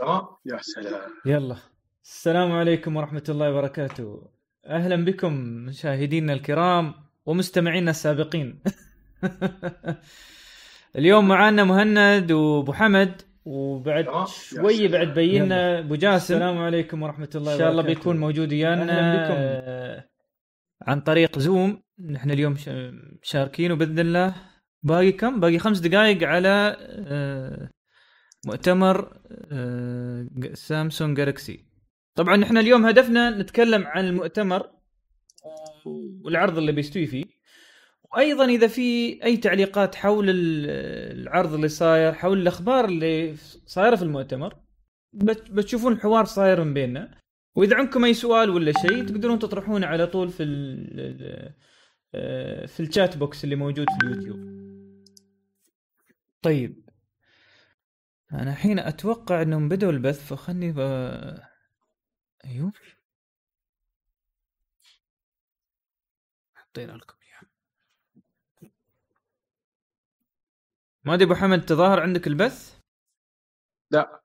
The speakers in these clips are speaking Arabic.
تمام يا سلام. يلا. السلام عليكم ورحمة الله وبركاته. أهلا بكم مشاهدينا الكرام ومستمعينا السابقين. اليوم معانا مهند وأبو حمد وبعد تمام. شوي. بعد بينا أبو جاسم. السلام عليكم ورحمة الله وبركاته إن شاء الله بيكون موجود ويانا عن طريق زوم. نحن اليوم مشاركين وباذن الله. باقي كم؟ باقي خمس دقائق على آه، مؤتمر آه، سامسونج جالكسي طبعا نحن اليوم هدفنا نتكلم عن المؤتمر والعرض اللي بيستوي فيه. وأيضا إذا في أي تعليقات حول ال- العرض اللي صاير حول الأخبار اللي صايرة في المؤتمر بت- بتشوفون الحوار صاير من بيننا. وإذا عندكم أي سؤال ولا شيء تقدرون تطرحونه على طول في آه، في ال chat box اللي موجود في اليوتيوب. طيب أنا الحين أتوقع إنهم بدوا البث فخلني ب... أيوه حطينا لكم اياه ما أدري أبو حمد تظاهر عندك البث؟ لا.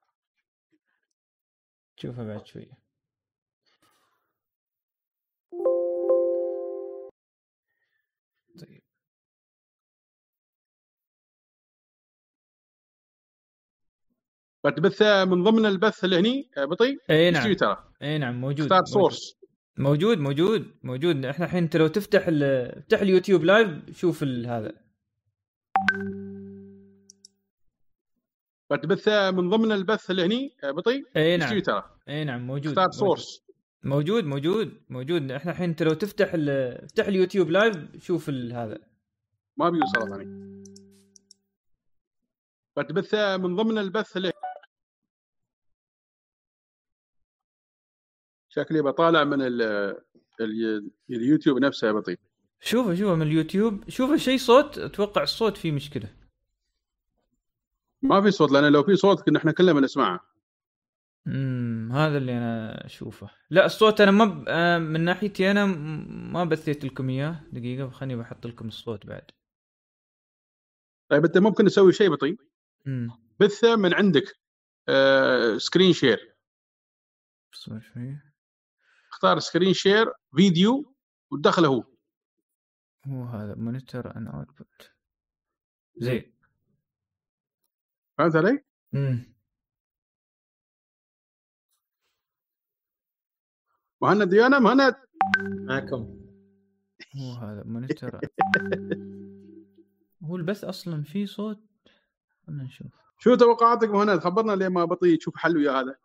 شوفها بعد شوية. بتبث من ضمن البث اللي هني آه، بطيء إي نعم. ترى؟ إي نعم موجود موجود. سورس موجود موجود موجود. إحنا الحين انت لو تفتح افتح اليوتيوب لايف شوف هذا. بتبث من ضمن البث اللي هني آه، بطيء إي نعم. ترى؟ إي نعم موجود موجود. سورس موجود موجود موجود. إحنا الحين انت لو تفتح افتح اليوتيوب لايف شوف هذا. ما بيوصل ثاني بتبث من ضمن البث اللي شكلي بطالع من ال ال اليوتيوب نفسه يا بطيء. شوفه شوفه من اليوتيوب. شوفه شيء صوت أتوقع الصوت فيه مشكلة. ما في صوت لأن لو في صوت كنا إحنا كلنا بنسمعه. امم هذا اللي أنا أشوفه. لا الصوت أنا ما ب... آه، من ناحيتي أنا ما بثيت لكم إياه. دقيقة خليني بحط لكم الصوت بعد. طيب أنت ممكن تسوي شيء بطي؟ بثه من عندك آه screen share اصبر شوي اختار screen share فيديو وتدخله هو. هو هذا monitor and output زين. فهمت علي؟ امم مهند ديانا مهند. معكم. هو هذا monitor هو البث أصلا فيه صوت. خلنا نشوف. شو توقعاتك مهند؟ خبرنا ليه ما بطي تشوف حل ويا هذا.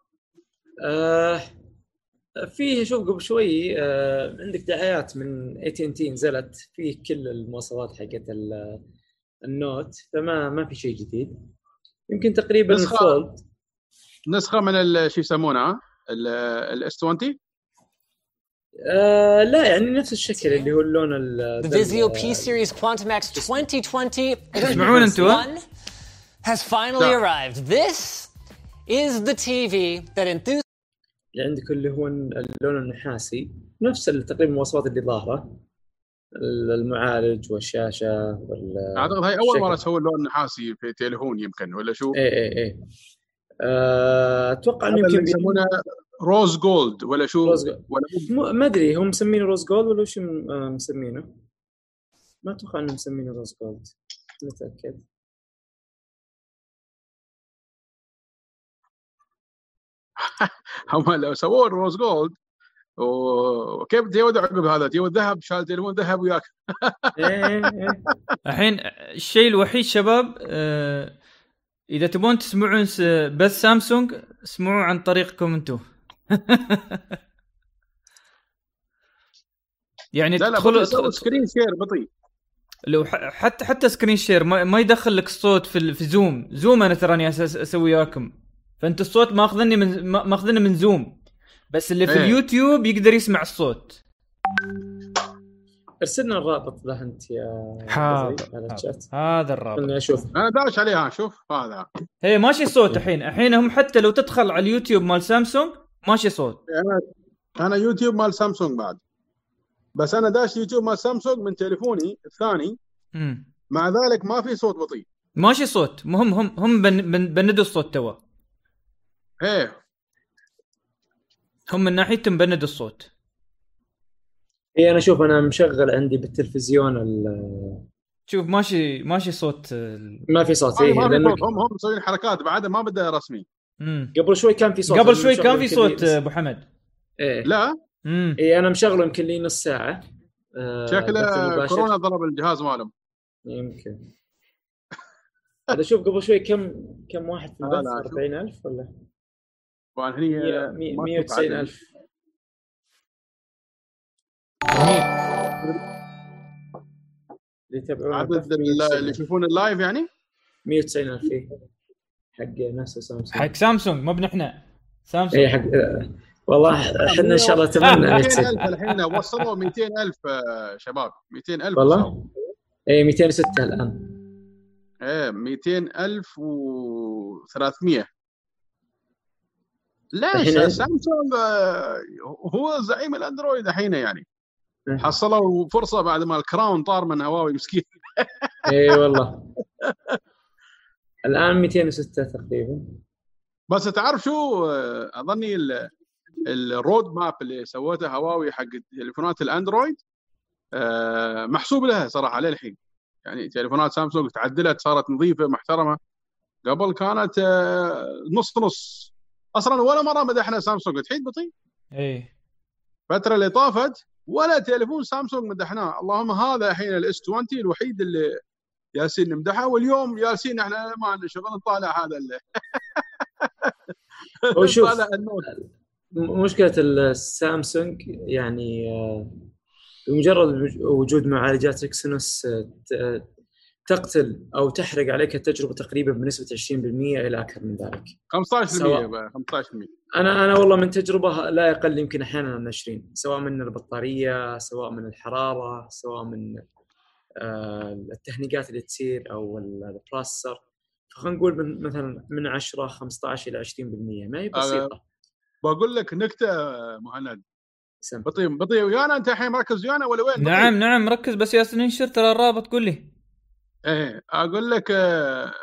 آه فيه شوف قبل شوي آه عندك دعايات من اي تي ان تي نزلت فيه كل المواصفات حقت ال- ال Note فما ما في شيء جديد. يمكن تقريبا نسخة. ال Fold نسخة من ال- شو يسمونها ال S 20 آه لا يعني نفس الشكل اللي هو اللون ال- P Series Quantum X 2020 تسمعون one has finally arrived. This is the TV that enthusiasts اللي عندك اللي هو اللون النحاسي نفس تقريبا المواصفات اللي ظاهرة ال- المعالج والشاشة وال أعتقد هاي أول. مرة تسوي اللون النحاسي في تليفون يمكن ولا شو؟ إيه إيه إيه آه، أتوقع إنه يمكن يسمونه rose gold ولا شو؟ rose gold. ولا ما أدري هم مسمينه rose gold ولا م- آه، مسمينه؟ ما أتوقع انهم مسمينه rose gold متأكد هم لو سووا ال rose gold وكيف تجود عقب هذا؟ تجود ذهب شال تليفون ذهب وياك. إيه إيه الحين الشيء الوحيد شباب آه، إذا تبون تسمعون س- بث سامسونج اسمعوه عن طريقكم أنتم يعني سوي سكرين شير بطيء. لو حتى حتى screen share ما, ما يدخل لك الصوت في ال- في زوم زوم أنا تراني أسوي وياكم. فانت الصوت ماخذني من ما- ماخذني من زوم. بس اللي في إيه. اليوتيوب يقدر يسمع الصوت. ارسلنا الرابط له انت يا حاضر هذا الرابط. خلنا أشوف أنا داش عليها شوف هذا. هي ماشي صوت الحين. الحين هم حتى لو تدخل على اليوتيوب مال سامسونج ماشي صوت. أنا أنا يوتيوب مال سامسونج بعد. بس أنا داش يوتيوب مال سامسونج من تليفوني الثاني. مم. مع ذلك ما في صوت بطيء. ماشي صوت. مهم هم هم بن بن بندوا الصوت توا. إيه. هم من ناحيتهم مبند الصوت. اي أنا شوف أنا مشغل عندي بالتلفزيون ال- شوف ماشي ماشي صوت ال- ما في صوت ما إيه ما في صوت. هم هم مسويين حركات بعد ما بدأ رسمي. مم. قبل شوي كان في صوت قبل شوي كان في صوت أبو حمد. إيه. لا؟ امم اي أنا مشغله يمكن لي نص ساعة. آه، شكله. كورونا ضرب الجهاز مالهم. يمكن. هذا شوف قبل شوي كم كم واحد في لا، البث؟ لا، شوف. 40000 ولا؟ طبعا هني مية- مية- ما 190000 اللي يتابعون عدد البث ال- 190,000. اللي يشوفون اللايف يعني؟ 190000 إيه. حق نفسه سامسونج. حق سامسونج مو بنحنا سامسونج. اي حق آه، والله إحنا إن شاء الله اتمنى ان تصير 200000 الحين وصلوا 200000 آه، شباب. 200000 والله؟ اي 206 الآن. إيه 200300 ليش؟ سامسونج آه، هو زعيم الأندرويد الحين يعني. إيه. حصلوا فرصة بعد ما الكراون طار من هواوي مسكين. اي والله. الآن 206 تقريبا. بس تعرف شو آه، أظني ال- الرود ماب اللي سوته هواوي حق تليفونات الأندرويد آه، محسوب لها صراحة للحين. يعني تليفونات سامسونج تعدلت صارت نظيفة محترمة. قبل كانت نص نص. أصلا ولا مرة مدحنا سامسونج. تحيد بطيء؟ اي الفترة اللي طافت ولا تليفون سامسونج مدحناه. اللهم هذا الحين ال S20 الوحيد اللي جالسين نمدحه واليوم جالسين إحنا ما عندنا شغل نطالع هذا اللي هو شوف. نطالع النوت. م- مشكلة السامسونج يعني آه، بمجرد وجود معالجات إكسينوس آه، تقتل أو تحرق عليك التجربة تقريبا بنسبة 20% إلى أكثر من ذلك. 15% سواء. بقى، 15% أنا أنا والله من تجربة لا يقل يمكن أحيانا عن 20 سواء من البطارية سواء من الحرارة سواء من آه، التهنيجات اللي تصير أو ال- البروسيسور. فخلينا نقول من مثلا من 10 15 إلى 20% ما هي بسيطة. بقول لك نكتة مهند. بطيء بطيء. ويانا؟ أنت الحين مركز ويانا ولا وين؟ نعم نعم مركز. بس ياسر ننشر ترى الرابط قول لي. إيه أقول لك آه،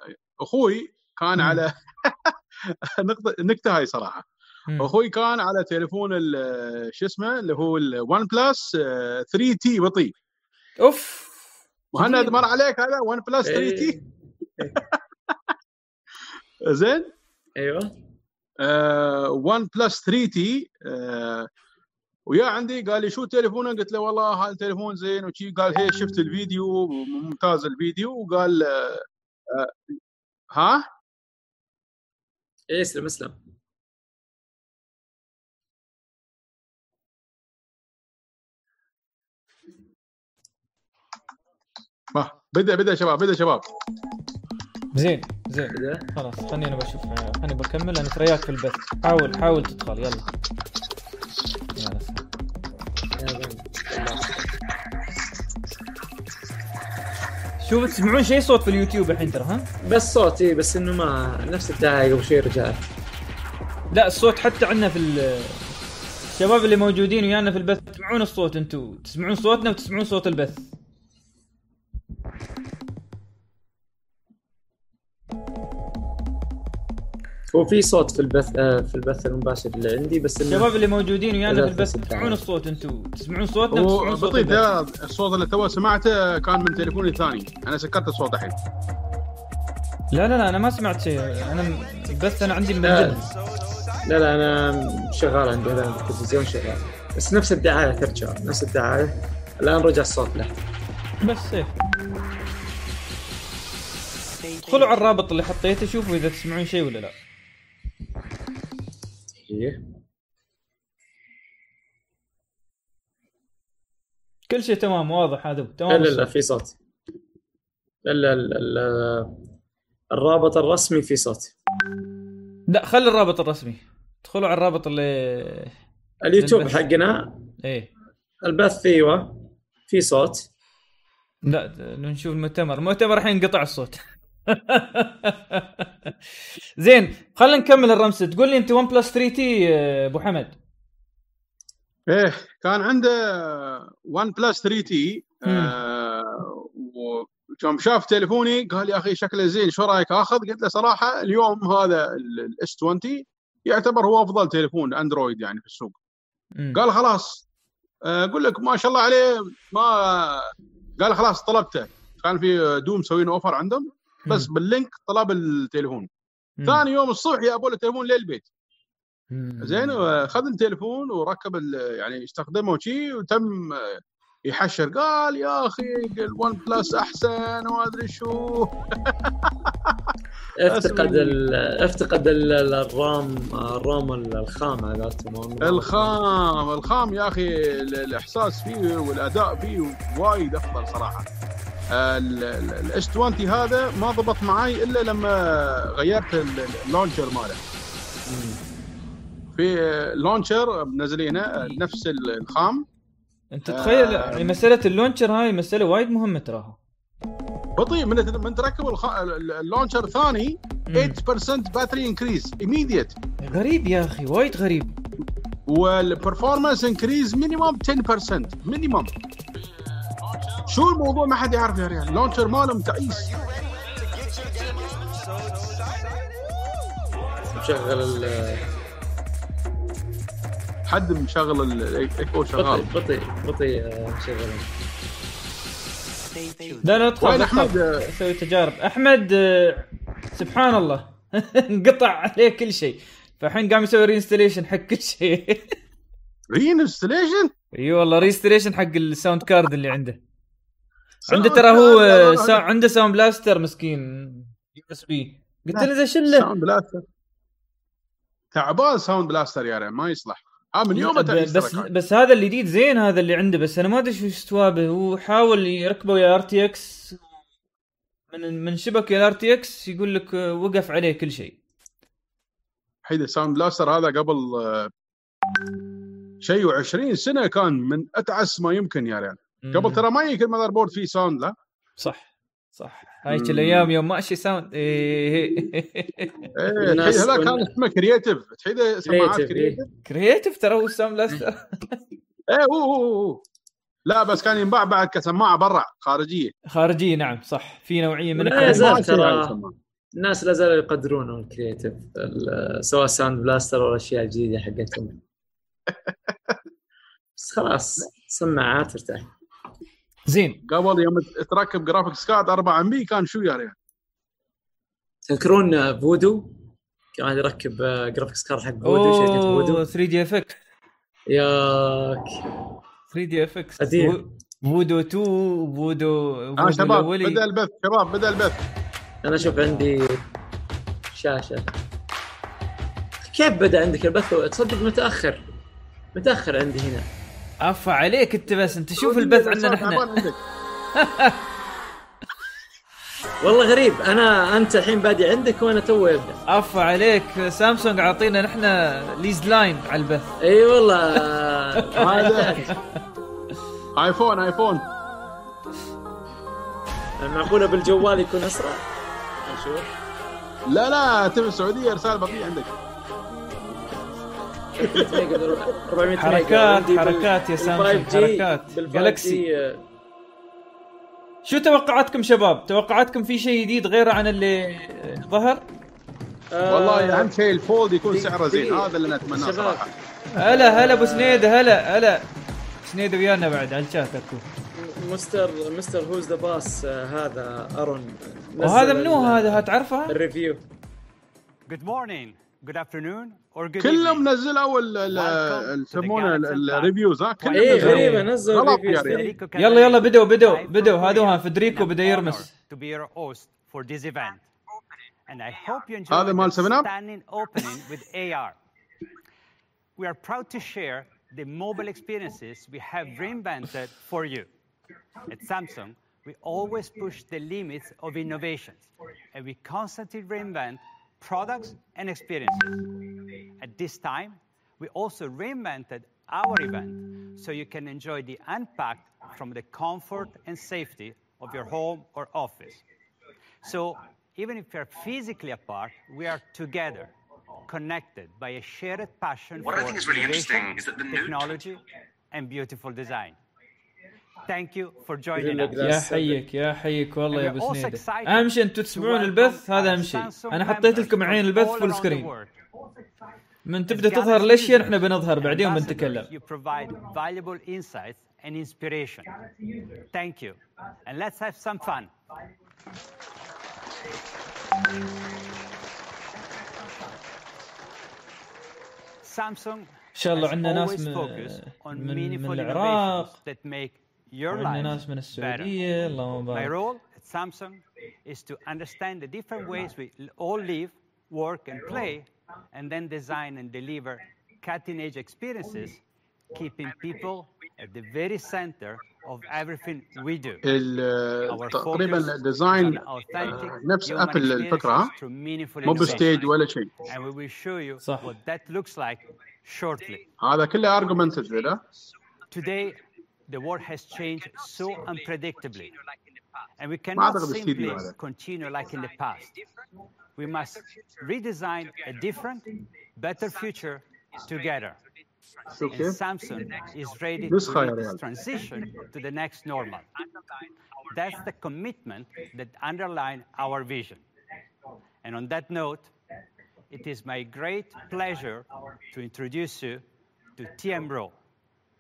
أخوي كان. على نقطة النكتة هاي صراحة. أخوي كان على تليفون ال- شو اسمه اللي هو ال OnePlus 3T بطيء أوف مهند. مر عليك هذا OnePlus 3T. زين أيوه OnePlus 3T ويا عندي قال لي شو تليفونك؟ قلت له والله هذا التليفون زين وشي. قال هي شفت الفيديو ممتاز الفيديو. وقال آه، آه، ها؟ إيه، اسلم اسلم. ما بدأ بدأ شباب بدأ شباب. زين زين. خلاص خليني بشوف خليني بكمل. أنا ترياك في البث. حاول حاول تدخل يلا. شوف تسمعون شيء صوت في اليوتيوب الحين ترى ها؟ بس صوت إيه، بس إنه ما نفس الدعايه قبل شوي رجعت لا الصوت حتى عندنا في ال- الشباب اللي موجودين ويانا في البث تسمعون الصوت أنتم تسمعون صوتنا وتسمعون صوت البث. هو في صوت في البث آه، في البث المباشر اللي عندي بس إنه الشباب اللي موجودين ويانا في البث تسمع. تسمعون الصوت أنتم تسمعون صوتنا وتسمعون هو صوت بطيء ده الصوت اللي تو سمعته كان من تليفوني الثاني. أنا سكرت الصوت الحين. لا لا لا أنا ما سمعت شيء. أنا البث أنا عندي لا مبدل لا لا أنا شغال عندي الان التلفزيون شغال. بس نفس الدعاية ترجع نفس الدعاية. الآن رجع الصوت له. بس سيف ادخلوا على الرابط اللي حطيته شوفوا إذا تسمعون شيء ولا لا. إيه. كل شيء تمام واضح هذا. تمام لا لا. في صوت. لا لا لا لا. الرابط الرسمي في صوت. لا خلي الرابط الرسمي. ادخلوا على الرابط اللي اليوتيوب البث. حقنا. إيه. البث أيوه في صوت. لا نشوف المؤتمر. المؤتمر الحين انقطع الصوت. زين خلينا نكمل الرمسة. تقول لي أنت OnePlus 3T أبو حمد. إيه كان عنده ون بلس 3 تي ويوم شاف تليفوني قال يا أخي شكله زين شو رأيك آخذ؟ قلت له صراحة اليوم هذا ال S20 يعتبر هو أفضل تليفون Android يعني في السوق. مم. قال خلاص آه، أقول لك ما شاء الله عليه ما قال خلاص طلبته. كان في دوم مسوين offer عندهم. بس مم. بال link طلب التليفون مم. ثاني يوم الصبح يابوا له التليفون للبيت. مم. زين خذ التليفون وركب ال- يعني استخدمه شيء وتم يحشر. قال يا أخي ال OnePlus أحسن وما أدري شو. افتقد ال... افتقد ال... ال- الرام الرام الخام مالتهم الخام الخام يا أخي ال- الإحساس فيه والأداء فيه وايد أفضل صراحة. ال S20 هذا ما ضبط معي الا لما غيرت ال- ال- launcher ماله في launcher منزلينه نفس ال- الخام انت تخيل آه. يعني مساله ال launcher هاي مساله وايد مهمه تراها بطيء من من تركب ال launcher ثاني 8% battery increase immediate غريب يا أخي وايد غريب وال performance increase minimum 10% minimum شو الموضوع؟ ما حد يعرف يا ريال ال launcher ماله تعيس مشغل ال... حد مشغل الإيكو شغال. بطيء بطيء آه، مشغل لا لا ادخل وين. أحمد؟ أسوي تجارب. أحمد آه، سبحان الله. انقطع عليه كل شيء. فالحين قام يسوي reinstallation حق كل شيء. reinstallation اي والله reinstallation حق ال sound card اللي عنده. عنده ترى هو سا... عنده Sound Blaster مسكين USB قلت له ذا شله Sound Blaster. تعبان Sound Blaster يا ريال ما يصلح. ها من يوم بس. بس هذا الجديد زين هذا اللي عنده بس أنا ما أدري شو استوى به هو حاول يركبه ويا RTX من من شبك ال RTX يقول لك آه، وقف عليه كل شيء. حيد ال Sound Blaster هذا قبل آه، شيء و20 سنة كان من أتعس ما يمكن يا ريال قبل ترى ما يجيك ال motherboard فيه sound لا؟ صح صح. هايك. الأيام يوم ماشي sound إيه. إيه تحيد هذا كان اسمه Creative تحيد سماعات Creative، إيه. كرييتيف كرييتيف ترى هو الساوند بلاستر إيه هو هو هو لا بس كان ينباع بعد كسماعة برا خارجية. خارجية نعم صح. في نوعية من لا يزال ترى. الناس لا زالوا يقدرون ال Creative ال- سواء Sound Blaster ولا الاشياء الجديده حقتهم. بس خلاص سماعات ارتاح. زين. قبل يوم تركب graphics card 4 MB كان شو يا ريال تذكرون فودو؟ كان يركب graphics card حق فودو شركة فودو. 3 دي اف إكس ياك 3dfx قديم. فودو 2 Voodoo Voodoo شباب. بدأ البث شباب بدأ البث. أنا أشوف عندي شاشة. كيف بدأ عندك البث؟ تصدق متأخر. متأخر عندي هنا. عفا عليك انت بس انت شوف البث عندنا إحنا. والله غريب أنا أنت الحين بادي عندك وأنا تو يبدأ. عفا عليك سامسونج عاطينا نحن leased line على البث. إي والله. هذا آيفون آيفون. معقولة بالجوال يكون أسرع؟ نشوف لا لا تبي السعودية ارسال بطيء عندك. 400 ميجا حركات- حركات يا سامسونج، 5G حركات. بال 5G، جالكسي. آه، شو توقعاتكم شباب؟ توقعاتكم في شيء جديد غير عن اللي ظهر؟ آه، والله أهم شيء الفولد يكون سعره زين هذا اللي نتمناه. صراحة هلا هلا أبو سنيده هلا هلا سنيده ويانا بعد على الشات أكو مستر مستر هوز ذا باس هذا أرون وهذا منو هذا هتعرفه؟ الريفيو Good morning, good afternoon, or good كلهم evening. نزلوا ال- ال- Welcome to the يسمونه Galaxy Unplugged. الريفيوز ها كلهم إيه نزلوا. غريبه نزلوا غلط الريفيو يا ريال. Federico يلا يلا Calderoni, بدوا بدوا live from بدوا هذوها Korea. فدريكو And بدا an يرمس honor to be your host for this event. And I hope you enjoy هذا مال the 7 Up؟ standing opening with AR. We are proud to share the mobile experiences we have reinvented for you. At Samsung, we always push the limits of innovations, and we constantly reinvent products and experiences. At this time, we also reinvented our event so you can enjoy the unpacked from the comfort and safety of your home or office. So, even if we are physically apart, we are together, connected by a shared passion What for I think is really innovation, interesting is that the new technology and beautiful design. thank you for joining يا حيك يا حيك والله يا أبو سنيدة. اهم شيء أنتم تسمعون البث؟ هذا اهم شيء أنا حطيت لكم عين البث full screen من تبدأ تظهر الاشياء نحن بنظهر؟ بعدين بنتكلم. إن شاء الله عندنا ناس من, من, العراق. your وعندنا lives ناس من better. السعوديه اللهم My بارك role at Samsung is to understand the different ways we l- all live, work, and play, and then design and deliver cutting edge experiences, keeping people at the very center of everything we do. ال- Our تقريبا focus الديزاين is on authentic آه، نفس human ابل الفكره ها؟ experiences through meaningful مو بستيج innovation. ولا شيء And we will show you صح. what that looks like shortly. هذا كله ارجمنتد لا Today, the world has changed so unpredictably, and we cannot simply continue like in the past. We must redesign a different, better future together. And Samsung is ready to lead this transition to the next normal. That's the commitment that underlines our vision. And on that note, it is my great pleasure to introduce you to Tm Roh,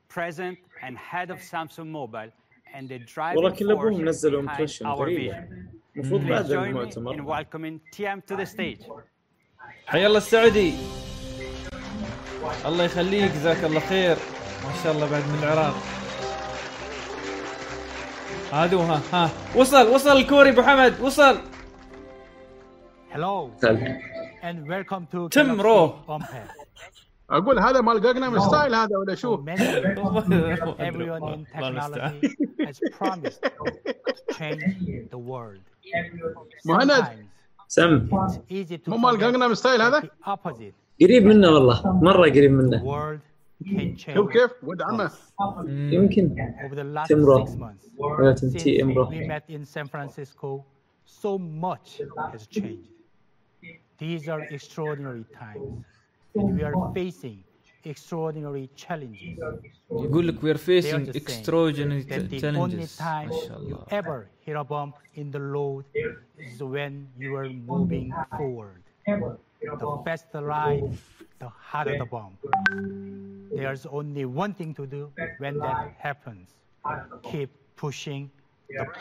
present and head of Samsung Mobile and the driving force our vision. المفروض بعد المؤتمر in welcoming TM to the stage. حيا الله السعودي. الله يخليك جزاك الله خير. ما شاء الله بعد من العراق. هادو ها ها وصل وصل الكوري أبو حمد وصل. Hello. تم روح. أقول هذا مال Gangnam Style هذا ولا شو؟ مهند. سم. مو مال Gangnam Style هذا؟ قريب منه والله. مرة قريب منه. شوف كيف؟ ود عمه. Mm. يمكن. تمرو ولا تنتي امرو So much has changed. These are extraordinary times. and we are facing extraordinary challenges. يقول لك وير They are فيسنج just saying اكستروجيني that the only تشالنجز time ما شاء you الله ever hit a bump in the road is when you are moving forward. The faster ride, the harder the bump. There's only one thing to do when that happens. Keep pushing the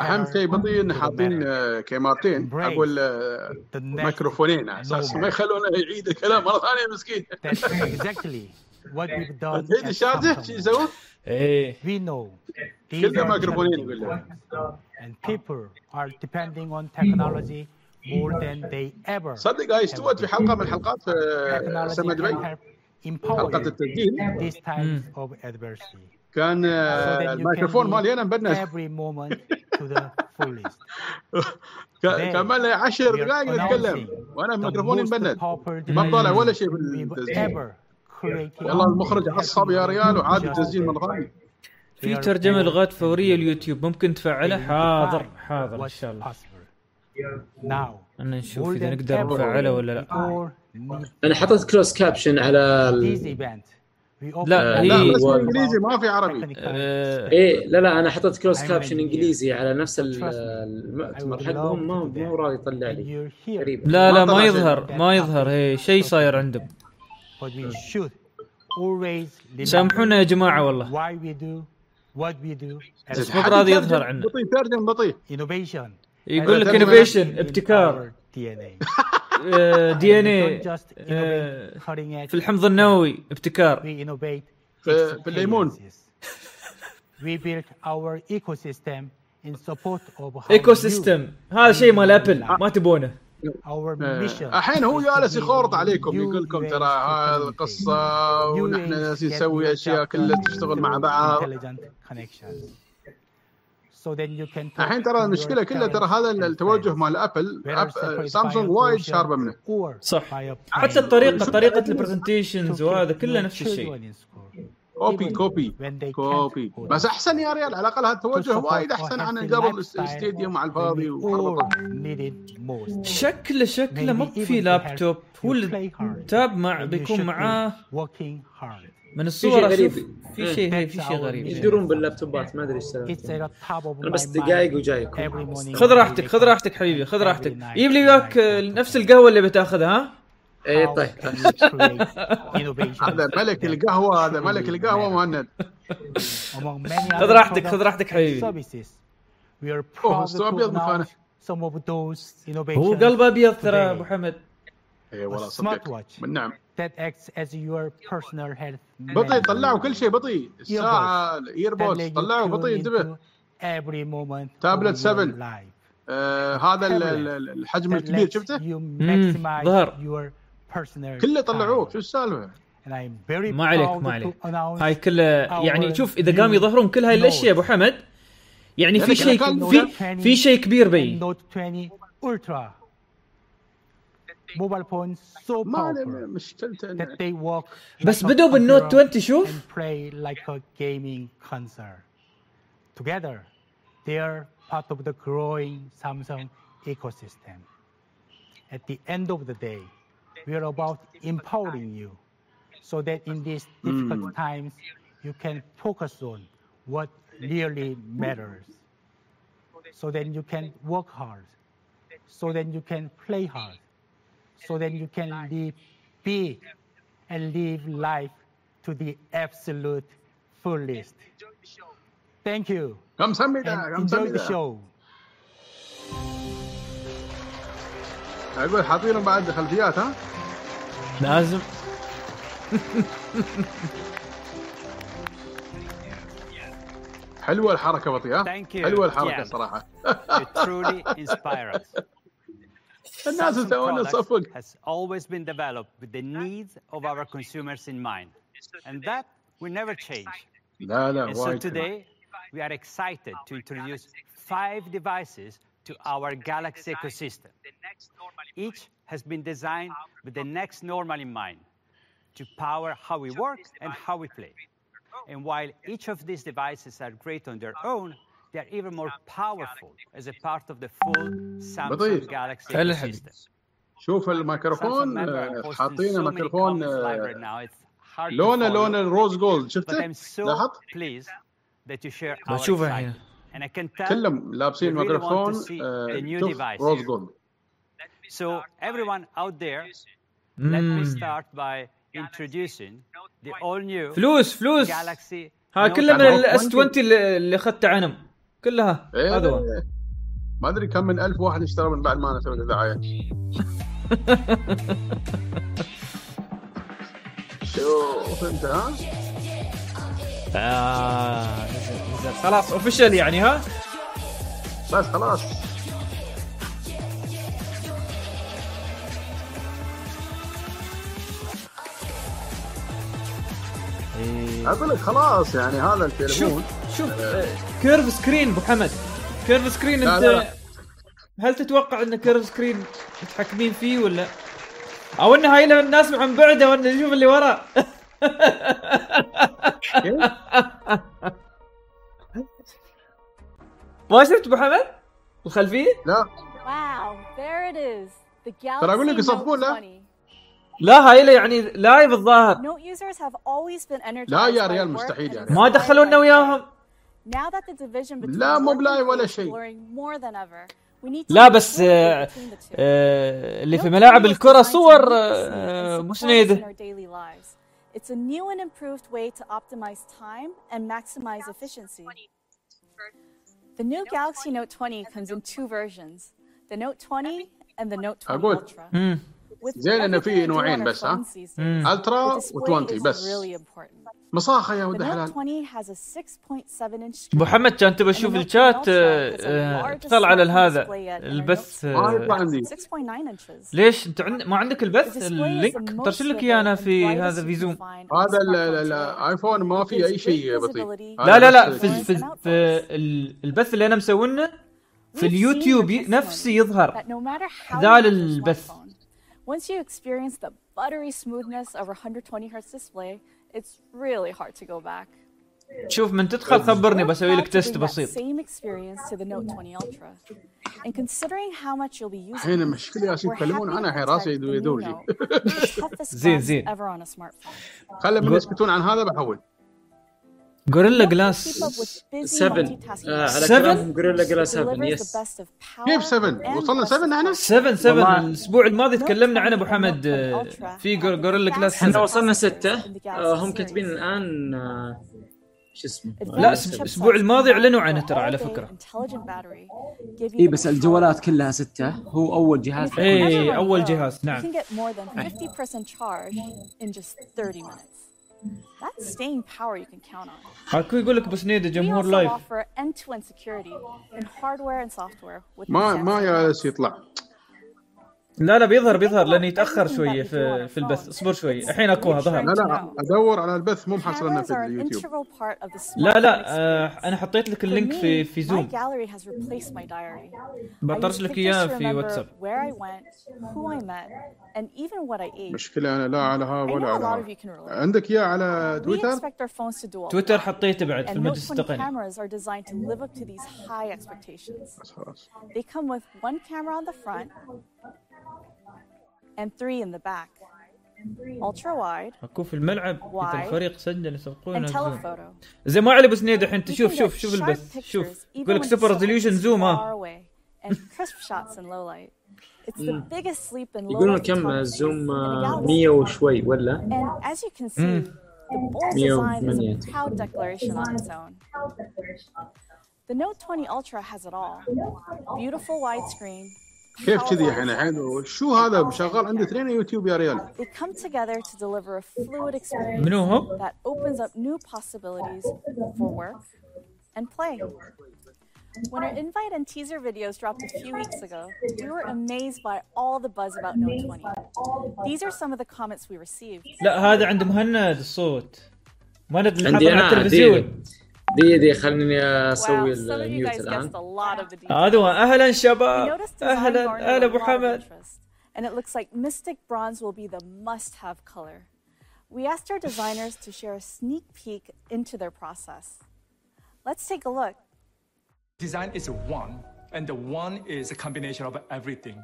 أهم شيء بطيء إن حاطين كاميرتين أقول آه، ميكروفونين على أساس ما يخلونا يعيد الكلام مرة ثانية مسكين. exactly what we done تدري الشارجه شو يسوون؟ إيه. we know كلها ميكروفونين يقول لهم and people are depending on technology more than they ever صدق هاي استوت في حلقة من الحلقات في دبي حلقة التدين كان آه، الميكروفون مالي أنا fullest. كان مالي 10 We are دقائق نتكلم وأنا ميكروفوني مبند. ما طالع ولا شيء في we've التسجيل ever created. والله المخرج عصب يا ريال وعاد التسجيل مره ثانية في ترجمة لغات فورية اليوتيوب. ممكن تفعله حاضر حاضر إن شاء الله. أنا نشوف إذا نقدر نفعله ولا لا. أنا حطيت closed caption على لا، هي- بس إنجليزي ما في عربي آه، إيه لا لا أنا حطيت closed caption. إنجليزي على نفس. المؤتمر حقهم ما هو راضي يطلع لي. غريب لا لا ما يظهر. ما يظهر هي شيء صاير عندهم سامحونا يا جماعة والله what we do مو براضي يظهر عندنا بطيء ترجم بطيء innovation. يقول لك. innovation ابتكار. آه، DNA آه، في الحمض النووي ابتكار. في الليمون. we built our ecosystem in support of ecosystem هذا شيء مال ابل ما تبونه. آه، الحين هو جالس يخورط عليكم يقول لكم ترى هذا القصة ونحن نسوي أشياء كلها تشتغل مع بعض. So then you can talk الحين ترى المشكلة كلها ترى هذا التوجه مال ابل سامسونج a وايد شاربة منه. صح. حتى الطريقة طريقة ال presentations وهذا كله نفس الشيء. copy copy copy بس. أحسن يا ريال على الأقل هذا التوجه وايد أحسن. عن قبل الاستديوم على الفاضي. شكله شكله مو في لابتوب هو you اللي play hard. تاب مع بيكون معاه working hard. من شيء الصور غريب. في إيه. شيء هي في شيء غريب. يدورون باللابتوبات ما أدري إيش أنا بس دقائق وجايكم خذ راحتك خذ. راحتك حبيبي خذ راحتك جيب لي وياك to نفس. القهوة اللي بتاخذها ها إيه، how طيب. هذا ملك القهوة هذا ملك القهوة مهند خذ راحتك، خذ راحتك حبيبي. services. We are أوه، proud استوى to أبيض مكانه. announce some of those هو قلبه أبيض ترى. أبو حمد اي والله A صدق. smartwatch من نعم. that acts as your personal health. بطيء. طلعوا كل شيء بطيء. الساعة الايربودز طلعوا بطيء انتبه. every moment your 7. life. آه هذا ال- ال- ال- الحجم الكبير شفته؟ ظهر. كله طلعوه. شو السالفة؟ ما عليك ما عليك. هاي كلها يعني شوف إذا قام يظهرون كل هاي الاشياء أبو حمد يعني في لأنك شيء في في شيء كبير and mobile phones so ما عليه powerful مشكلته that إنه- they work بس like a بدوا بالنوت computer 20 شوف and play like a gaming console. Together, they are part of the growing Samsung ecosystem. At the end of the day, we are about empowering you so that in these difficult times, you can focus on what really matters. So then you can work hard. So then you can play hard. So then you can live big and live life to the absolute fullest. Thank you. كم سمي ذا And كم enjoy سمي the ذا show. اقول حاطينهم بعد خلفيات ها لازم حلوه الحركه بطيئه Thank you. حلوه الحركه Yeah. صراحه Samsung products has always been developed with the needs of our consumers in mind, and that will never change. No, no, and so today, we are excited to introduce five devices to our Galaxy ecosystem. Each has been designed with the next normal in mind to power how we work and how we play. And while each of these devices are great on their own, they are even more powerful as a part of the full Samsung. Galaxy ecosystem. شوف الميكروفون آه، حاطين ميكروفون آه، لونه. لون الروز gold شفته لاحظت بشوفها excitement. هنا. كلهم لابسين ميكروفون آه، شوف. rose gold So everyone out there, let me start by introducing the all new فلوس فلوس Galaxy ها Note كلها من 20. ال S 20 اللي اللي اخذته عنهم كلها إيه، هذا هو ما أدري كم من ألف واحد اشترى من بعد ما نسوي دعايه شوف أنت ها؟ آه نزل نزل خلاص official يعني ها؟ بس خلاص. أقول لك خلاص يعني هذا التليفون. شوف شوف آه، curve screen أبو حمد curve screen لا، أنت لا، لا. هل تتوقع إن curve screen متحكمين فيه ولا أو إن هاي له الناس عن بعده ولا نشوف اللي ورا ما شفت أبو حمد الخلفيه لا there it is. The ترى أقول لك يصفقون. 20. لا هاي له يعني live الظاهر لا يا ريال مستحيل يعني. ما دخلونا وياهم. Now that the division between لا، مو play ولا شيء. blurring more than ever, we need to لا بس آه، between the two. آه، اللي في ملاعب 20 was الكرة صور آه، lives. It's a new and improved way to optimize time and maximize efficiency. The new Galaxy Note 20 comes in two versions, the Note 20 and the Note 20 أقول. Ultra. مم. With زين إنه في نوعين بس، ها؟ الترا the display و20 is بس really important. مصاخة يا ولد حلال محمد كان تبى تشوف الشات اطلع على هذا البث. آه، ليش؟ انت ما عندك البث؟ ال link. ترسل لك اياه أنا في هذا في زوم هذا الايفون ما في أي شيء بطيء. لا لا لا في, البث اللي أنا مسوينه في اليوتيوب نفسي يظهر. ذال البث. Once you experience the buttery smoothness of 120 Hz display, it's really hard to go back. شوف من تدخل خبرني بسوي لك تيست بسيط same experience to the Note 20 Ultra. And considering how much you'll be using الحين it, المشكلة يا يتكلمون to الحين راسي يدور لي زين، زين. ever on a smartphone. خلي من يسكتون عن هذا بحول غوريلا جلاس keep up with busy 7 multitasking آه على Seven? كلام جوريلا جلاس 7 delivers the يس كيف 7 and وصلنا best 7 إحنا؟ 7 7 والله. الأسبوع الماضي تكلمنا 20 عنه أبو حمد Note 20 آه، في غوريلا جلاس fastest 7 إحنا وصلنا processors 6 in the Galaxy آه هم. كاتبين الآن آه شو اسمه؟ لا، الأسبوع الماضي أعلنوا عنه ترى على you اي بس الجوالات كلها ستة. هو أول جهاز أول low, جهاز، نعم. Can get more than 50% charge in just 30 minutes. That's staying power you can count on. هاكو يقول لك ابو سنيد We جمهور also لايف offer end-to-end security in hardware and software with ما the ما Samsung جالس Galaxy. يطلع لا لا بيظهر بيظهر لاني يتأخر شوية في في البث. اصبر شوي الحين اكوها ظهر لا لا أدور على البث مو محصل في اليوتيوب. لا لا آه، أنا حطيت لك ال link في في زوم بطرش لك إياه في واتساب مشكلة أنا لا على ها ولا على ها. عندك إياه على تويتر تويتر حطيته بعد في المجلس التقني. خلاص. and three in the back. Ultra wide اكو في الملعب Why? اذا الفريق سجل and يسبقون زوم telephoto. زي ما علي ابو سنيد الحين You تشوف can شوف get شوف sharp البث pictures شوف even يقول لك when سوبر sunlight ريزوليوشن is زوم far ها away and crisp shots in low light. It's the biggest sleep in low يقولون light كم photography الزوم in a آه، galaxy. 100 وشوي ولا And as you can see, the bold Mio design is Maniac. a proud declaration on its own. The Note 20 Ultra has it all. Beautiful widescreen. كيف كذي الحين الحين شو هذا شغال عندي اثنين يوتيوب يا ريال منو هو؟ that opens up new possibilities for work and play. When our invite and teaser videos dropped a few weeks ago, we were amazed by all the buzz about Note 20. These are some of the comments we received. لا هذا عند مهند الصوت ندري عندي نحطه على التلفزيون دي دي خليني Wow, اسوي some of you الميوت guys الان guessed a lot of the details. هذا هو اهلا We شباب noticed design اهلا garnered اهلا a ابو lot of حمد interest, and it looks like Mystic Bronze will be the must-have color. We asked our designers to share a sneak peek into their process. Let's take a look. Design is one, and the one is a combination of everything.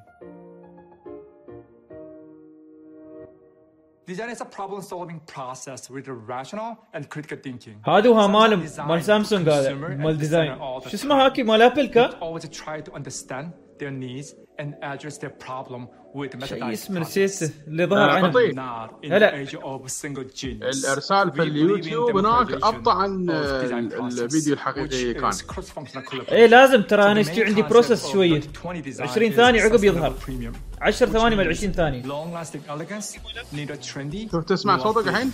Design is a problem-solving process with a rational and critical thinking. هذا هو مال Design مال to سامسونج هذا consumer and مال ديزاين designer all the شو اسمه time. هاكي مال ابل كان Always try to understand their needs and address their problem with methodized اللي ظهر عنه. هلا. single الإرسال في اليوتيوب هناك أبطأ عن آه، الفيديو الحقيقي كان. اي لازم ترى أنا استوى عندي بروسس شوية. 20 ثانية عقب يظهر 10 ثواني بال 20 ثانية. لونج تسمع صوتك الحين؟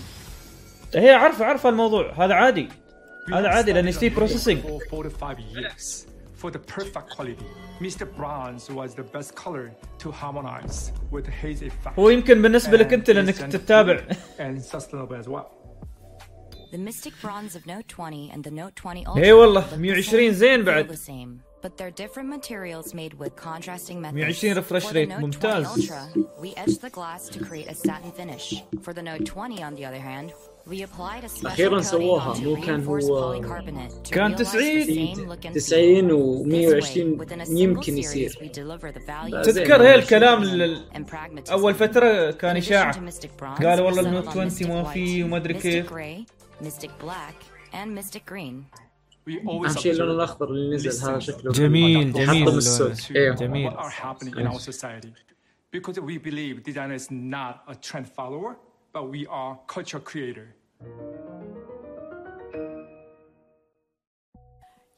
هي عارفه عارفه الموضوع هذا عادي. هذا عادي لأن ستي بروسيسنج for four to five years for the perfect quality. Mr. Bronze was the best color to harmonize with the haze effect. هو يمكن بالنسبه لك and انت لانك is تتابع and sustainable as well. The Mystic Bronze of Note 20 and the Note 20 Ultra اي والله look the 120 same, زين feel بعد the same, but they're different materials made with contrasting methods. 120 refresh For the rate، Note ممتاز. 20 Ultra, we etched the glass to create a satin finish. For the Note 20, on the other hand, أخيرا سووها. مو كان هو كان 90 90 و 120 يمكن يصير. تذكر هي الكلام أول فترة كان اشاعه قالوا والله النوت 20 ما في وما أدري كيف. أهم شيء اللون الأخضر اللي نزل هذا شكله جميل جميل إيه. جميل. Because we believe designer is not a trend follower, but we are culture creator.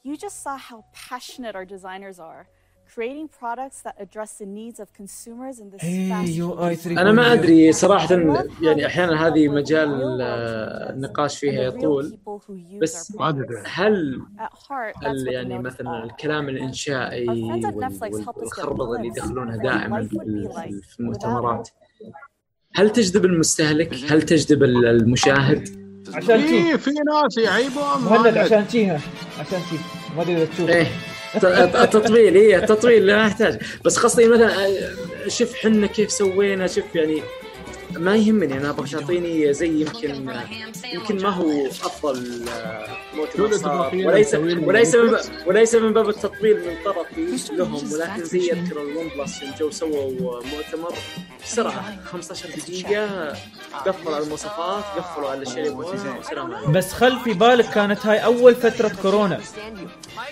You just saw how passionate our designers are, creating products that address the needs of consumers in this fast يو اي 3 أنا ما ادري صراحة يعني أحيانا هذه مجال آه، النقاش فيها يطول بس ما أدري. هل هل يعني مثلا. الكلام الانشائي والخربطه اللي يدخلونها دائما في المؤتمرات هل تجذب المستهلك؟ هل تجذب ال- المشاهد؟ عشان شي في في ناس يعيبون مهند. عشان شيها عشان شي ما ادري اذا تشوف. إيه. التطبيل إيه التطبيل لا يحتاج بس قصدي مثلا آه، شوف حنا كيف سوينا شوف يعني ما يهمني أنا أبغى تعطيني زي يمكن يمكن ما هو أفضل آه، مؤتمر صار وليس اللي وليس من؟ وليس من باب التطبيل من طرفي لهم ولكن زي اذكر الون بلس يوم جو سووا مؤتمر بسرعة 15 دقيقة قفلوا على المواصفات قفلوا على الاشياء اللي يبغوا والسلام عليكم. بس خل في بالك كانت هاي أول فترة كورونا.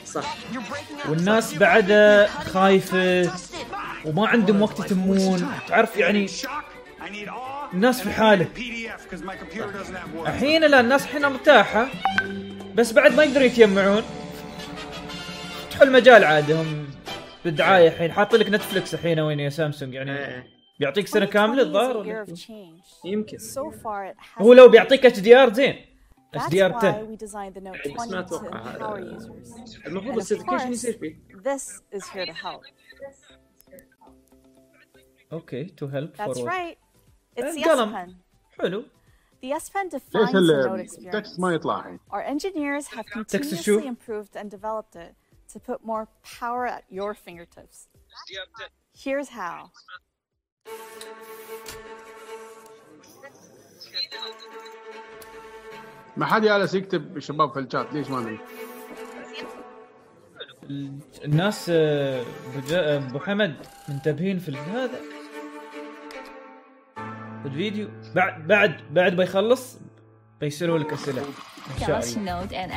صح. والناس بعدها خايفة وما عندهم وقت يتمون. تعرف يعني الناس في حالة. الحين لا الناس الحين مرتاحة بس بعد ما يقدروا يتجمعون. فتحوا المجال عاد هم بالدعاية الحين. حاطين لك Netflix الحين وين يا سامسونج يعني بيعطيك سنة كاملة الظاهر؟ يمكن. هو لو بيعطيك HDR زين. HDR why 10 we designed the Note بس 20 ما to أتوقع هذا. المفروض ال certification يصير فيه. this is here to help. أوكي تو هيلب That's right. It's the S القلم Pen. حلو The S Pen ليش defines the Note التكست experience. ما يطلع الحين؟ Our engineers have Text to shoe. continuously improved and developed it to put more power at your fingertips. Here's how. ما حد جالس يكتب شباب في الشات ليش ما ادري الناس آه، أبو جا- ابو حمد منتبهين في هذا في الفيديو بعد بعد بعد ما يخلص بيسألوا لك إن and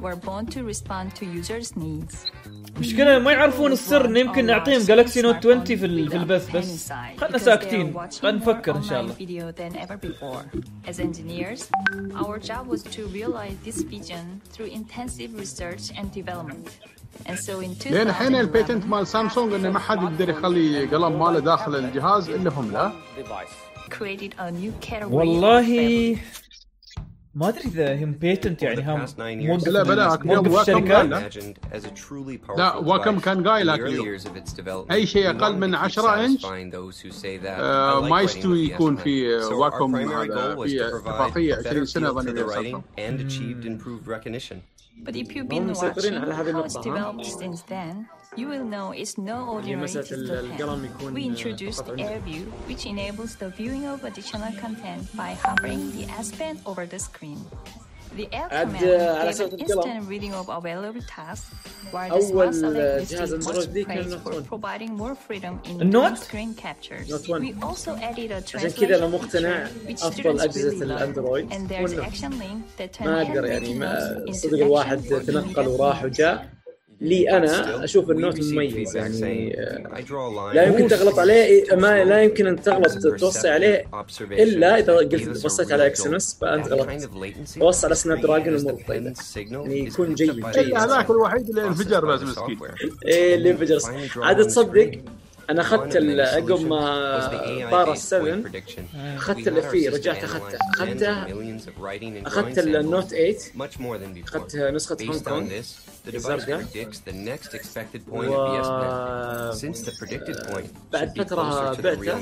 were born to respond to users' needs. مشكلة ما يعرفون السر إن يمكن نعطيهم جالكسي نوت 20 في ال- في البث بس خلنا ساكتين خلنا نفكر إن شاء الله. As engineers, our job was to realize this vision through intensive research and development. And so in لين الحين 2011, البيتنت مال سامسونج انه ما حد يقدر يخلي قلم ماله داخل الجهاز إلا هم لا created a new category والله ما أدري إذا هم بيتنت يعني هم موقف لا بلا موقف الشركات لا واكم كان قايل هاك اليوم أي شيء أقل من 10 إنش؟ آه، ما يستوي يكون في واكم هذا في اتفاقية 20 سنة ظني بين سامسونج But if you've been watching how it's developed since then, you will know it's no ordinary display. We introduced AirView, which enables the viewing of additional content by hovering the S Pen over the screen. عاد، آه، على an القلم. instant reading of available tasks, while the أول جهاز much ذي كان praise النوت for 1. providing more freedom in النوت؟ doing screen captures. نوت 1. We also added a عشان كذا أنا translation مقتنع وال Note link that turn ما أقدر handwritten يعني ما صدق الواحد تنقل وراح وجاء لي أنا أشوف ال Note مميز يعني آه، لا يمكن تغلط عليه ما لا يمكن أن تغلط توصي عليه إلا إذا قلت بصيت على Exynos فأنت غلطت توصل على Snapdragon الأمور طيبه يعني يكون جيد جيد الا هذاك الوحيد اللي انفجر بس مسكين. إيه اللي انفجر. عاد تصدق أنا أخذت ال- عقب ما طار ال seven أخذت اللي فيه رجعت اخذته اخذته أخذت ال Note 8 أخذت نسخة هونغ كونغ الزرقاء و بعد فترة بعته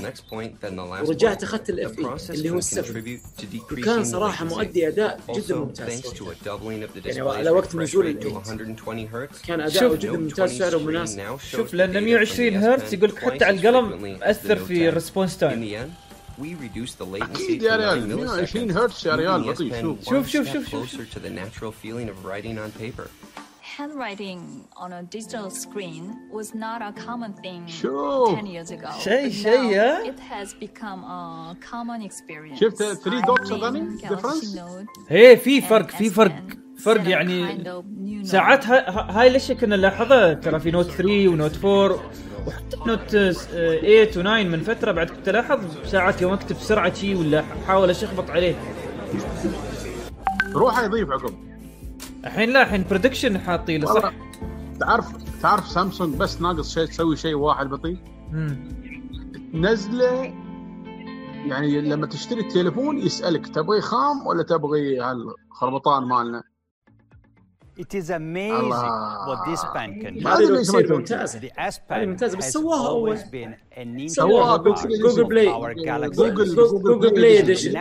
ورجعت أخذت ال FE اللي هو ال seven وكان صراحة مؤدي أداء جدا ممتاز. يعني على وقت نزول الاي كان اداؤه جدا ممتاز سعره مناسب. شوف لأن 120 هرتز يقول لك حتى على القلم أثر في ال response time أكيد يا ريال. 120 هرتز يا ريال. لطيف. شوف. شوف شوف شوف شوف Handwriting on a digital screen was not a common thing شوف. 10 years ago. شيء- but شيء، now ها؟ It has become a common experience. شفت 3 I dots Galaxy difference إيه في فرق في فرق فرق يعني ساعات هاي الأشياء كنا نلاحظها ترى في Note 3 و Note 4 وحتى Note آه، 8 و9 من فترة بعد كنت ألاحظ ساعات يوم أكتب بسرعة شي ولا أحاول أشخبط عليه روح يضيف عقب الحين لا الحين prediction حاطين له صح؟ تعرف تعرف سامسونج بس ناقص شيء تسوي شيء واحد بطيء. تنزله يعني لما تشتري التليفون يسألك تبغي خام ولا تبغي هالخربطان مالنا It is amazing الله. what this pen can do. هذه ممتازة. ممتازة. ممتازة بس سواها اول. سواها Google Play. Google Google Play edition.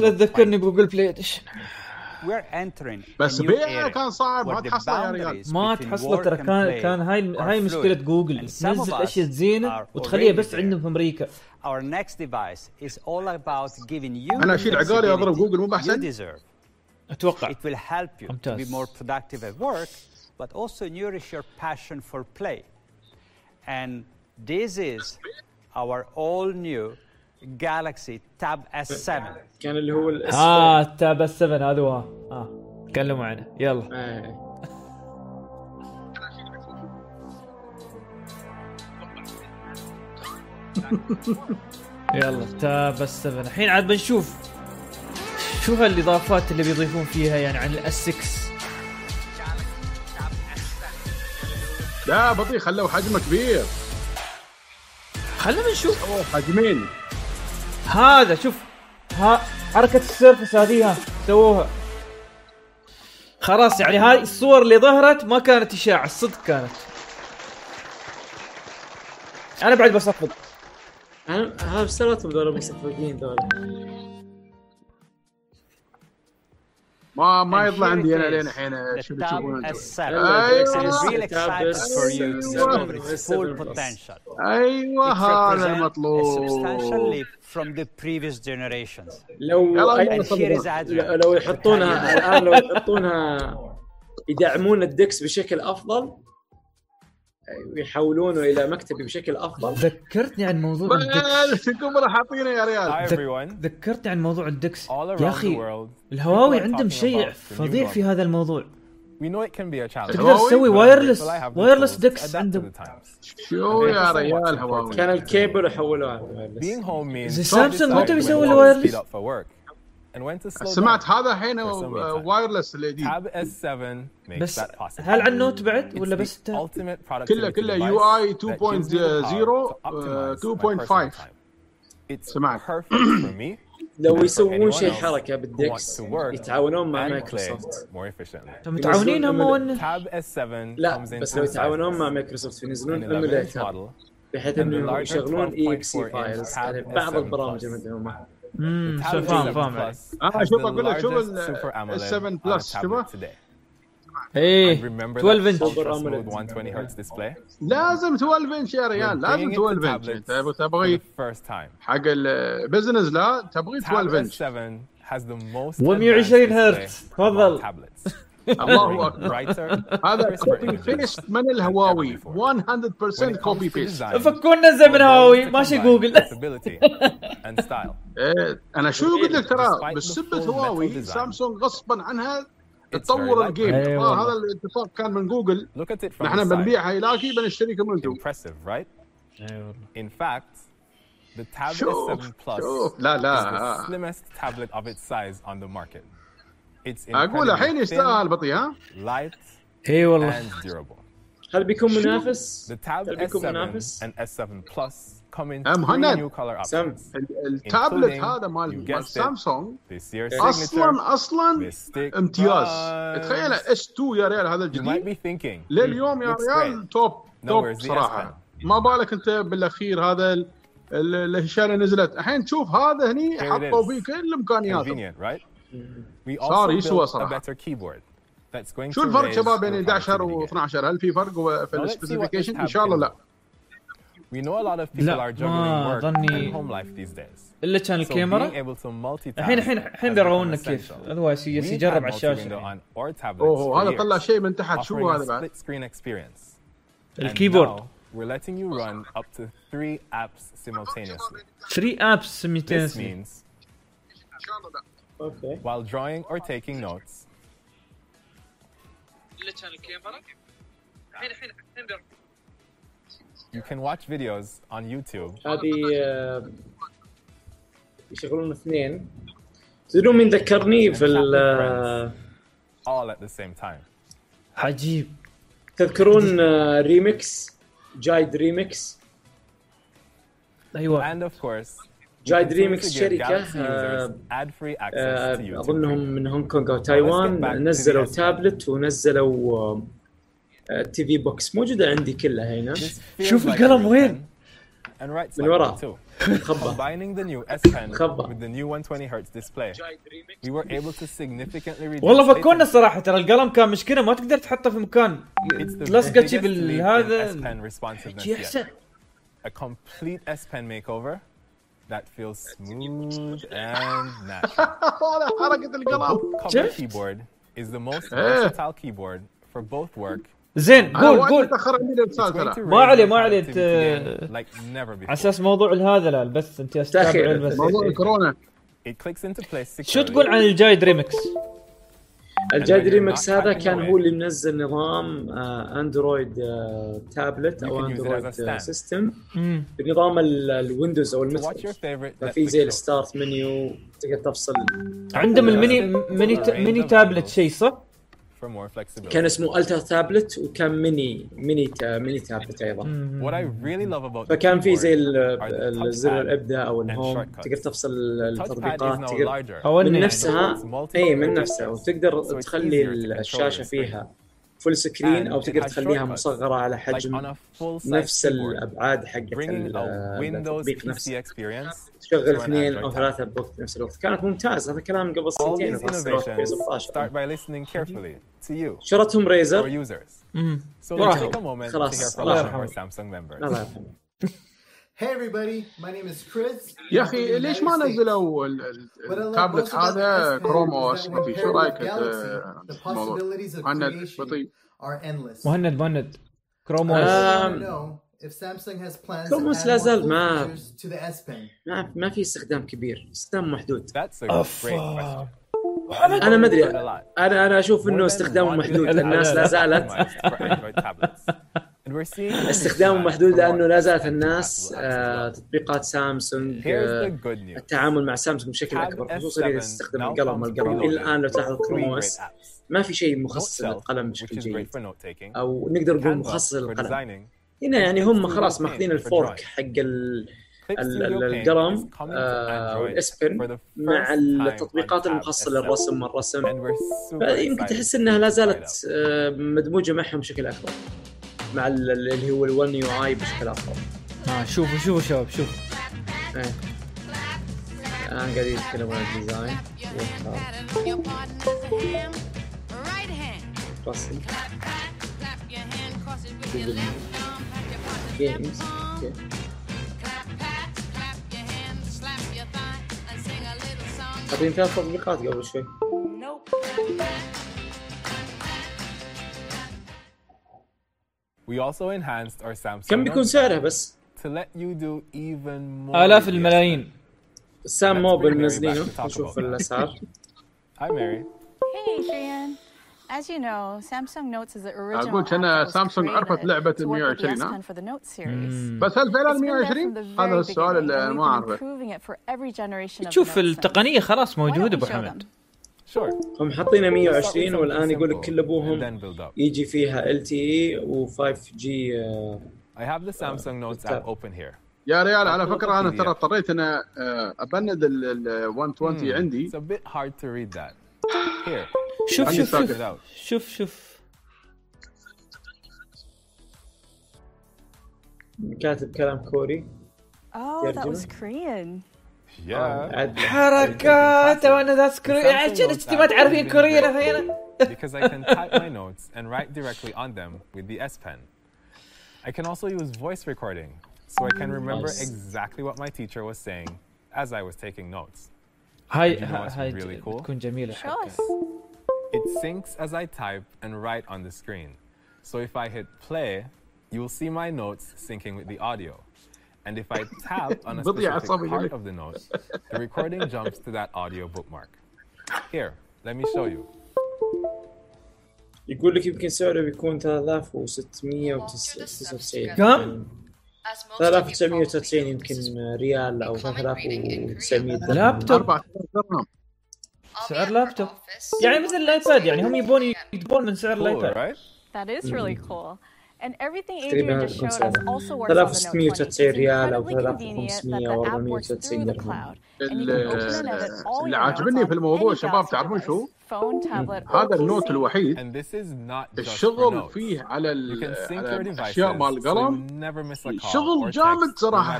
لا تذكرني ب Google Play edition. بس بيعها كان صعب ما تحصل يا ريال. ما تحصل ترى كان كان هاي هاي مشكلة جوجل تنزل أشياء زينة وتخليها بس عندهم في أمريكا Our next device is all about giving you أنا أشيل عقالي أضرب جوجل مو بحسن أتوقع It will help you to be ممتاز. more productive at work, but also nourish your passion for play. And this is our all new Galaxy Tab S7. كان اللي هو الاس آه تاب اس 7 هذا هو آه تكلموا عنه يلا آه. يلا Tab S7 الحين عاد بنشوف شو هالاضافات اللي بيضيفون فيها يعني عن ال S6 لا بطيء خلوا حجمه كبير. خلينا نشوف. اوه حجمين. هذا شوف ها حركة ال Surface هذه ها سووها. خلاص يعني هاي الصور اللي ظهرت ما كانت إشاعة الصدق كانت. أنا بعد بصفق. أنا هذا بسالتهم ذولا مصفقين ذولا. ما ما يطلع عندي أنا لين الحين أيوه. أيوه هذا المطلوب. from the previous generations. لو لو يحطونها الآن لو يحطونها يدعمون الدكس بشكل أفضل ويحولونه إلى مكتبي بشكل أفضل ذكرتني عن موضوع ال DeX حاطينه يا ريال. ذكرتني عن موضوع ال DeX يا أخي الهواوي عندهم شيء فظيع في. هذا الموضوع. تقدر؟ تسوي wireless wireless DeX عندهم. شو يا ريال. هواوي كان ال cable means زي سامسونج متى بيسوي ال wireless؟ speed up for work and when to slow سمعت هذا الحين wireless الجديد Tab S7 بس هل عن نوت بعد ولا بس انت؟ كله كله UI 2.0 2.5 سمعت. لو يسوون شيء حركة بالدكس يتعاونون مع مايكروسوفت. متعاونين هم تاب لا بس لو يتعاونون مع مايكروسوفت ينزلون بحيث انهم يشغلون اي إكس سي فايلز بعض البرامج اللي عندهم امم فاهم S7 فاهم has شوف أقول لك شوف ال AMOLED 7 on a بلس شوفه today. إيه And remember 12 that inch Super ultra AMOLED. smooth 120 hertz display? لازم 12 انش يا ريال لازم bringing it to 12 انش انت تبغي the first time. حق ال business لا تبغي Tab 12 انش S7 has the most 120 advanced هرتز. تفضل. الله اكبر هذا copy paste من الهواوي 100% copy paste فكونا زي من هواوي ماشي جوجل أنا شو قلت لك ترى؟ بسبة هواوي سامسونج غصبا عنها تطور الجيم. أيوة آه، هذا الاتفاق كان من جوجل. نحن بنبيعها إلى شيء بنشتريكم أنتم In fact, the Tab S7 Plus is the آه. slimmest tablet of its size on the market. أقول الحين يستاهل بطيء ها light, اي والله. هل بيكون منافس؟ هل بيكون S7 منافس؟ and S7 Plus come in أم three هند. new color سام. options. ال- التابلت هذا مال سامسونج أصلا أصلا امتياز. تخيل اس 2 يا ريال هذا الجديد لليوم يا ريال. توب توب صراحة ما بالك أنت بالأخير هذا ال- ال- الأشياء اللي نزلت الحين تشوف هذا هني حطوا. فيه كل إمكانياته? We صار يسوى صراحة. شو الفرق شباب بين 11 و 12 هل في فرق في ال specification إن شاء الله لا. We know a lot of people are juggling work ظني... and home life these days. إلا كان الكاميرا. الحين الحين الحين بيرون كيف؟ هذا هو يجرب على الشاشه أوه هذا طلع شيء من تحت. شو هذا بعد؟ ال keyboard. We're letting you run up to three apps simultaneously. Three apps simultaneously. This means... اوكي while drawing or taking notes, you can watch videos on YouTube هذه آه، يشغلون اثنين تدرون مين ذكرني في ال آه، all at the same time. عجيب تذكرون آه، ريمكس جايد ريمكس ايوه And of course, Jide Remix شركة آه، آه، أظنهم من هونغ كونغ أو تايوان نزلوا تابلت ونزلوا TV box موجودة عندي كلها هنا. شوف القلم وين؟ من وراء Combining the والله فكونا صراحة ترى القلم كان مشكلة ما تقدر تحطه في مكان. لصقتي بالهذا. A complete S Pen makeover. That feels smooth and natural. هذا حركه القلم Cover شفت؟ keyboard is the most إيه. versatile keyboard for both work. زين أنا قول وايد قول متاخر عندي الارسال It's going ترى to ما raise عليه your ما عليه productivity ت- game like never before. على أساس موضوع هذا لا البث انت تأخير. تتابع البث موضوع الكورونا It clicks into place شو securely. تقول عن الجايد ريمكس؟ You're ريمكس هذا كان. هو اللي منزل نظام آه، اندرويد آه، تابلت You أو اندرويد آه،. سيستم. بنظام ال- الويندوز أو favorite ففي زي. الستارت منيو تقدر تفصل عندهم آه، ال mini mini mini tablet. شيء صح؟ كان اسمه Ultra tablet وكان mini mini mini tablet أيضا. فكان في زي الزر الابدا أو ال home. تقدر تفصل التطبيقات تقدر من يعني. نفسها اي من نفسها وتقدر تخلي الشاشة فيها. full screen أو تقدر تخليها مصغرة على حجم نفس الابعاد حقت آه، التطبيق نفسه. تشغل اثنين أو ثلاثة بوقت نفس الوقت. كانت ممتازه هذا كلام قبل سنتين في 2016 شرتهم Razer وراحوا خلاص. الله يرحمهم Hey everybody, my name is Chris. يا أخي ليش ما نزلوا التابلت هذا Chrome OS ما شو رايك مهند بطيء مهند مهند كروم أو كروم لا زال ما ما في استخدام كبير استخدام محدود أنا ما ادري أنا أنا أشوف انه استخدامه محدود الناس لا زالت استخدامه محدود لأنه لا زالت الناس آه،. تطبيقات سامسونج آه،. التعامل مع سامسونج بشكل أكبر خصوصا إذا S7 تستخدم now القلم والقلم إلى الآن لو تلاحظ Chrome OS. ما في شيء مخصص للقلم بشكل جيد. أو نقدر نقول مخصص للقلم. هنا يعني هم خلاص ماخذين الفورك. حق القلم آه، وال S Pen مع التطبيقات المخصصة S7. للرسم والرسم excited تحس إنها لا زالت مدموجة معهم بشكل أكبر مع ال- ال- اللي هو ال1 يو اي بشكل أفضل. آه شوفوا شوفوا شباب شوفوا. إيه. الآن قاعدين يتكلمون عن ال design. رسم games أوكي حاطين ثلاث تطبيقات قبل شوي. We also enhanced our Samsung كم بيكون سعرها بس؟ to let you do even more. the الملايين سام Let's موبل منزلينه نشوف. الاسعار Hi, Mary. Hey, Adrian. As you know, Samsung Notes is the original أقول was سامسونج عرفت لعبة to work with the 120 S ها؟ Pen for the Note series. بس هل فعلا It's been there from 120 the هذا السؤال اللي ما we've been اعرفه improving it for every generation of the شوف Note since. التقنيه خلاص ابو show حمد. هم حاطينها 120 والآن يقول لك كل أبوهم يجي فيها LTE و5G I have the Samsung Notes app open here يا ريال على فكرة أنا ترى اضطريت إن آه، أبند ال 120 عندي. It's a bit hard to read that شوف شوف شوف شوف. كاتب كلام كوري. Oh, that was Korean. Yeah. عدل. حركات وانا ذات كوري The Samsung عشان Notes انت ما app تعرفين has been كوريين great هنا because I can type my notes and write directly on them with the S Pen. I can also use voice recording, so I can remember Nice. exactly what my teacher was saying as I was taking notes. هاي You know what's هاي really cool? تكون جميله Show حركة. us. It syncs as I type and write on the screen. So if I hit play, you will see my notes syncing with the audio. And if I tap on a بضيع specific أعصابي part قلت. of the note, the recording jumps to that audio bookmark. Here, let me show you. يقول لك يمكن سعره بيكون 3699 كم؟ 3999 يمكن ريال او 3900 درهم لابتوب 4000 درهم سعر لابتوب يعني مثل الايباد يعني هم يبون يجيبون من سعر Cool, الايباد right? That is really cool. And everything Adrian just showed us also works on the Note 20. It's incredibly convenient that the app works through the cloud. اللي عاجبني في الموضوع شباب تعرفون شو؟ هذا النوت الوحيد. الشغل فيه على, الأشياء مال القلم شغل جامد صراحة.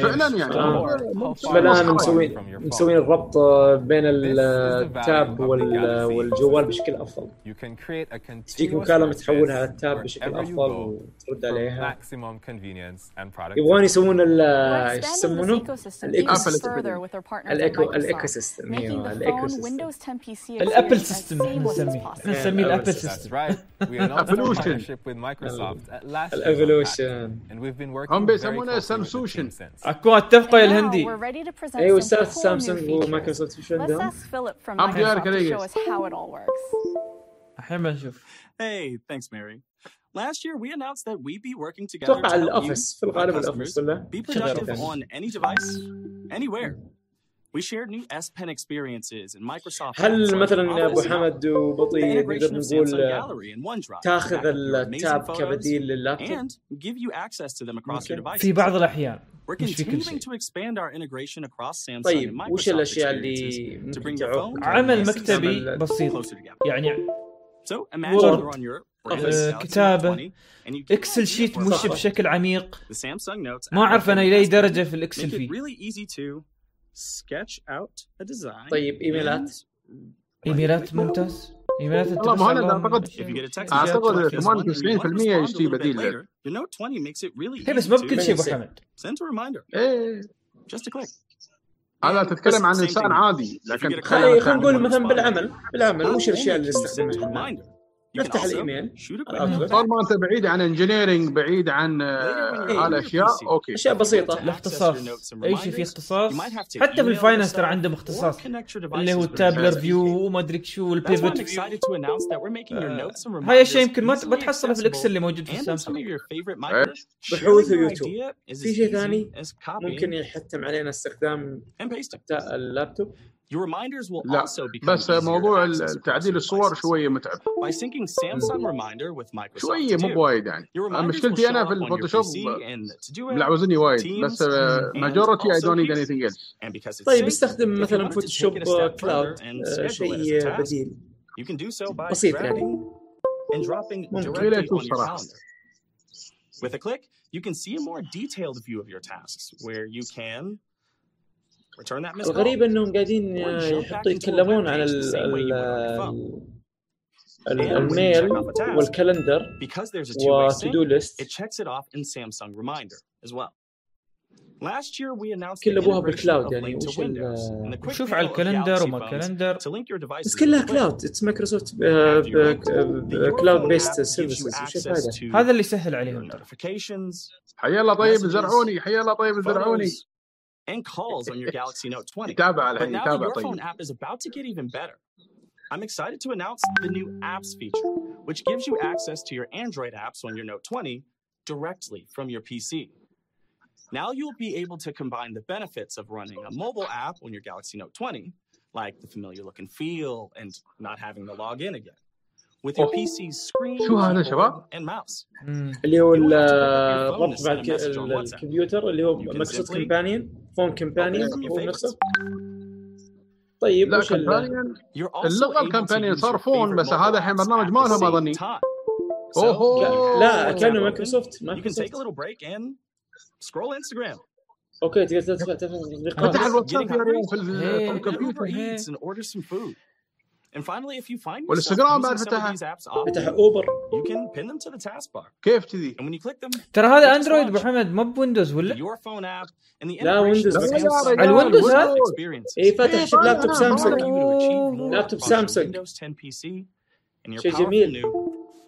فعلا يعني. الان مسوين مسوين الربط آه، بين التاب آه، والجوال بشكل أفضل. تجيك مكالمة تحولها على التاب بشكل أفضل وترد عليها. يبغون يسوون إيش يسمونه؟ الابل further with their partners الايكو الايكو سيستم making the phone Windows 10 PC الابل سيستم نسميه نسميه الابل سيستم ايفولوشن الايفولوشن هم بيسمونه سامسوشن اكو اتفقوا يا الهندي أيوه أستاذ سامسونج ومايكروسوفت إيش عندهم؟ هم جارك الحين بنشوف Hey, thanks, Mary. Last year, we announced that we'd be working together to help customers, be productive on any device, anywhere. We shared new S Pen experiences in Microsoft. هل مثلا ابو حمد وبطي نقدر نقول تاخذ التاب كبديل لللابتوب؟ في بعض الاحيان We're مش continuing في كل شيء. to expand our integration across Samsung طيب and Microsoft وش الاشياء اللي ممكن تعوق؟ عمل مكتبي So imagine you're on Europe آه، كتابة Excel sheet مش بشكل عميق. ما أعرف أنا إلى درجة في الإكسل فيه. طيب إيميلات. إيميلات ممتاز. إيميلات ال tabs أعتقد أعتقد 98% يشتري بديل. هي إيه، بس ما بكل شيء أبو حمد. إيه. هذا تتكلم عن انسان عادي. لكن خلينا نقول مثلا بالعمل. بالعمل وش الأشياء اللي نستخدمها. نفتح الإيميل. أه. أه. طالما أنت بعيد عن engineering آه، بعيد عن هالأشياء أوكي. أشياء بسيطة. الاختصاص. أي شيء فيه اختصاص. حتى في ال finance ترى عندهم اختصاص. اللي هو ال tabular view وما أدري شو وال pivot هاي الاشياء يمكن ما تحصلها في الاكسل اللي موجود في السامسونج بحوث ويوتيوب في شيء ثاني ممكن يحتم علينا استخدام اللابتوب؟ Your reminders will لا. also be بس By syncing Samsung reminder with Microsoft. شوية مو بوايد يعني. مشكلتي أنا في الفوتوشوب You can do so by بسيط And dropping directly on your calendar. With a click, you can see a more detailed view of your tasks where you can الغريب إنهم قاعدين يحطوا يتكلمون عن ال ال mail وال calendar و to-do list. كل أبوها بال cloud يعني شوف على الكالندر وما الكالندر. بس كلها كلاود اتس مايكروسوفت كلاود بيست سيرفيسز هذا اللي سهل عليهم حيا الله طيب زرعوني حيا الله طيب زرعوني. and calls on your Galaxy Note 20. but now the Your Phone app is about to get even better. I'm excited to announce the new apps feature, which gives you access to your Android apps on your Note 20 directly from your PC. Now you'll be able to combine the benefits of running a mobile app on your Galaxy Note 20, like the familiar look and feel and not having to log in again, with your PC screen شو هذا شباب؟ اللي هو الضغط بعد الكمبيوتر اللي هو مقصود كمبانيون فون كمبانيون هو نفسه. طيب وش اللغة الكمبانيون صار فون بس هذا الحين برنامج ما لهم اظني أوه. لا كانوا مايكروسوفت مايكروسوفت أوكي تقدر تفتح الواتساب في الكمبيوتر. And finally, if you find والاستجرام بعد فتحها فتح اوبر you can pin them to the taskbar. كيف كذي؟ And when you click them ترى هذا اندرويد ابو حمد مو بويندوز ولا؟ your phone app and the لا ويندوز على الويندوز هذا؟ اي فتح شوف لابتوب سامسونج لابتوب سامسونج شيء جميل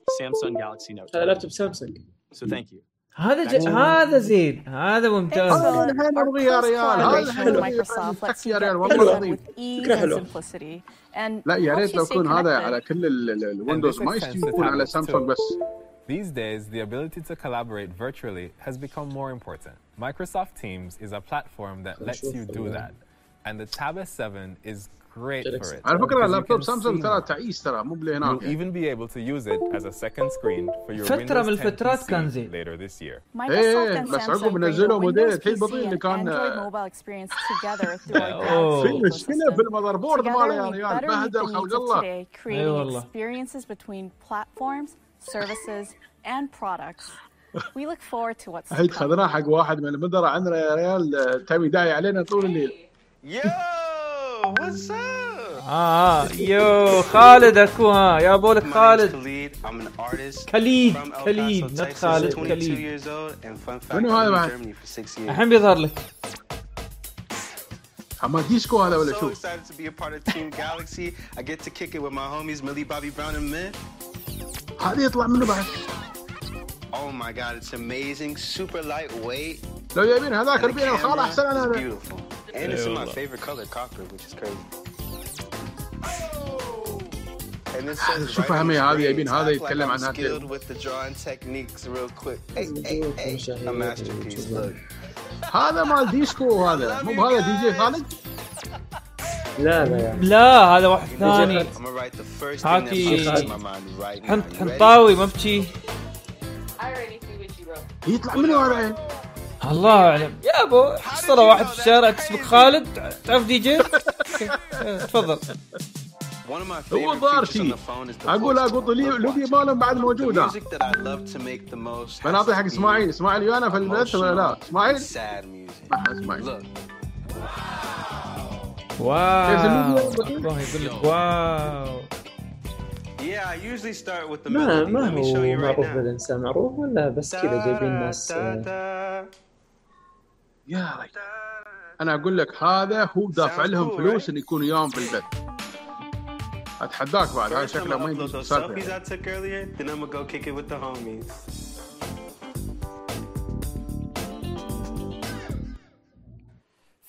Samsung Galaxy Note. هذا لابتوب سامسونج. So thank you. هذا ج... هذا زين. هذا ممتاز. يا ريال هذا لا يا ريت لو يكون هذا على كل الويندوز ما على سامسونج بس. These days, the ability to collaborate virtually has become more important. Microsoft Teams is a platform that lets you do that. And the Tab S7 is great for it. على فكرة اللابتوب سامسونج ترى تعيس ترى مو بلي هناك. You'll يعني. even be able to use it as a second screen for your فترة من الفترات كان زين. Later this year. إيه بس عقب نزلوا موديل الحين بطيء اللي كان. في مشكلة في ال motherboard ماله يعني بهدل خلق الله. اي أيوة والله. Experiences between platforms, services and products. We look forward to what's coming. خذناه حق واحد من المدراء عندنا يا ريال تبي داعي علينا طول الليل. Yeah! آه آه. يو خالد اكو ها يا بولك خالد Khalid. I'm an artist. Khalid, from El Khalid, Paso, not Texas, Khalid, 22 Khalid. years old, and fun fact, منو هذا بعد؟ الحين بيظهر لك حماد ديسكو هذا ولا so شو؟ excited to be a part of Team Galaxy. I get to kick it with my homies Millie Bobby Brown and Mid. هذا يطلع منه بعد Oh my god, it's amazing. Super lightweight. لو جايبين هذاك ال pen الخال احسن beautiful. And it's in my والله. favorite color, copper, which is crazy. And this هذا says شوف right on أهمية the هذا screen, يبين so هذا I feel like يتكلم I'm عن هذا skilled with the drawing techniques real quick. Hey, hey, hey. A masterpiece, look. هذا مال ديسكو هذا مو بهذا دي جي خالد؟ لا لا يا لا هذا واحد ثاني I'm gonna write the first thing that هاكي pops in my mind right now. حنط You ready? حنطاوي ما بشي يطلع منه هذا عين الله أعلم. يا أبو حصله واحد في الشارع تسبق خالد تعرف دي جي؟ تفضل. هو on شيء أقول أقول لي لوبي مالهم بعد The موجود ها music that I love to make the most has بنعطي حق إسماعيل. إسماعيل ويانا في البيت ولا لا؟ إسماعيل؟ إسماعيل. واو. يقول لك واو. Yeah, I usually start with the ما melody. ما Let me show هو you right معروف now. بالإنسان معروف ولا بس كذا جايبين ناس؟ يا ريت. أنا أقول لك هذا هو دافع لهم فلوس ان يكونوا يوم في البيت. أتحداك بعد هذا شكله ما homies.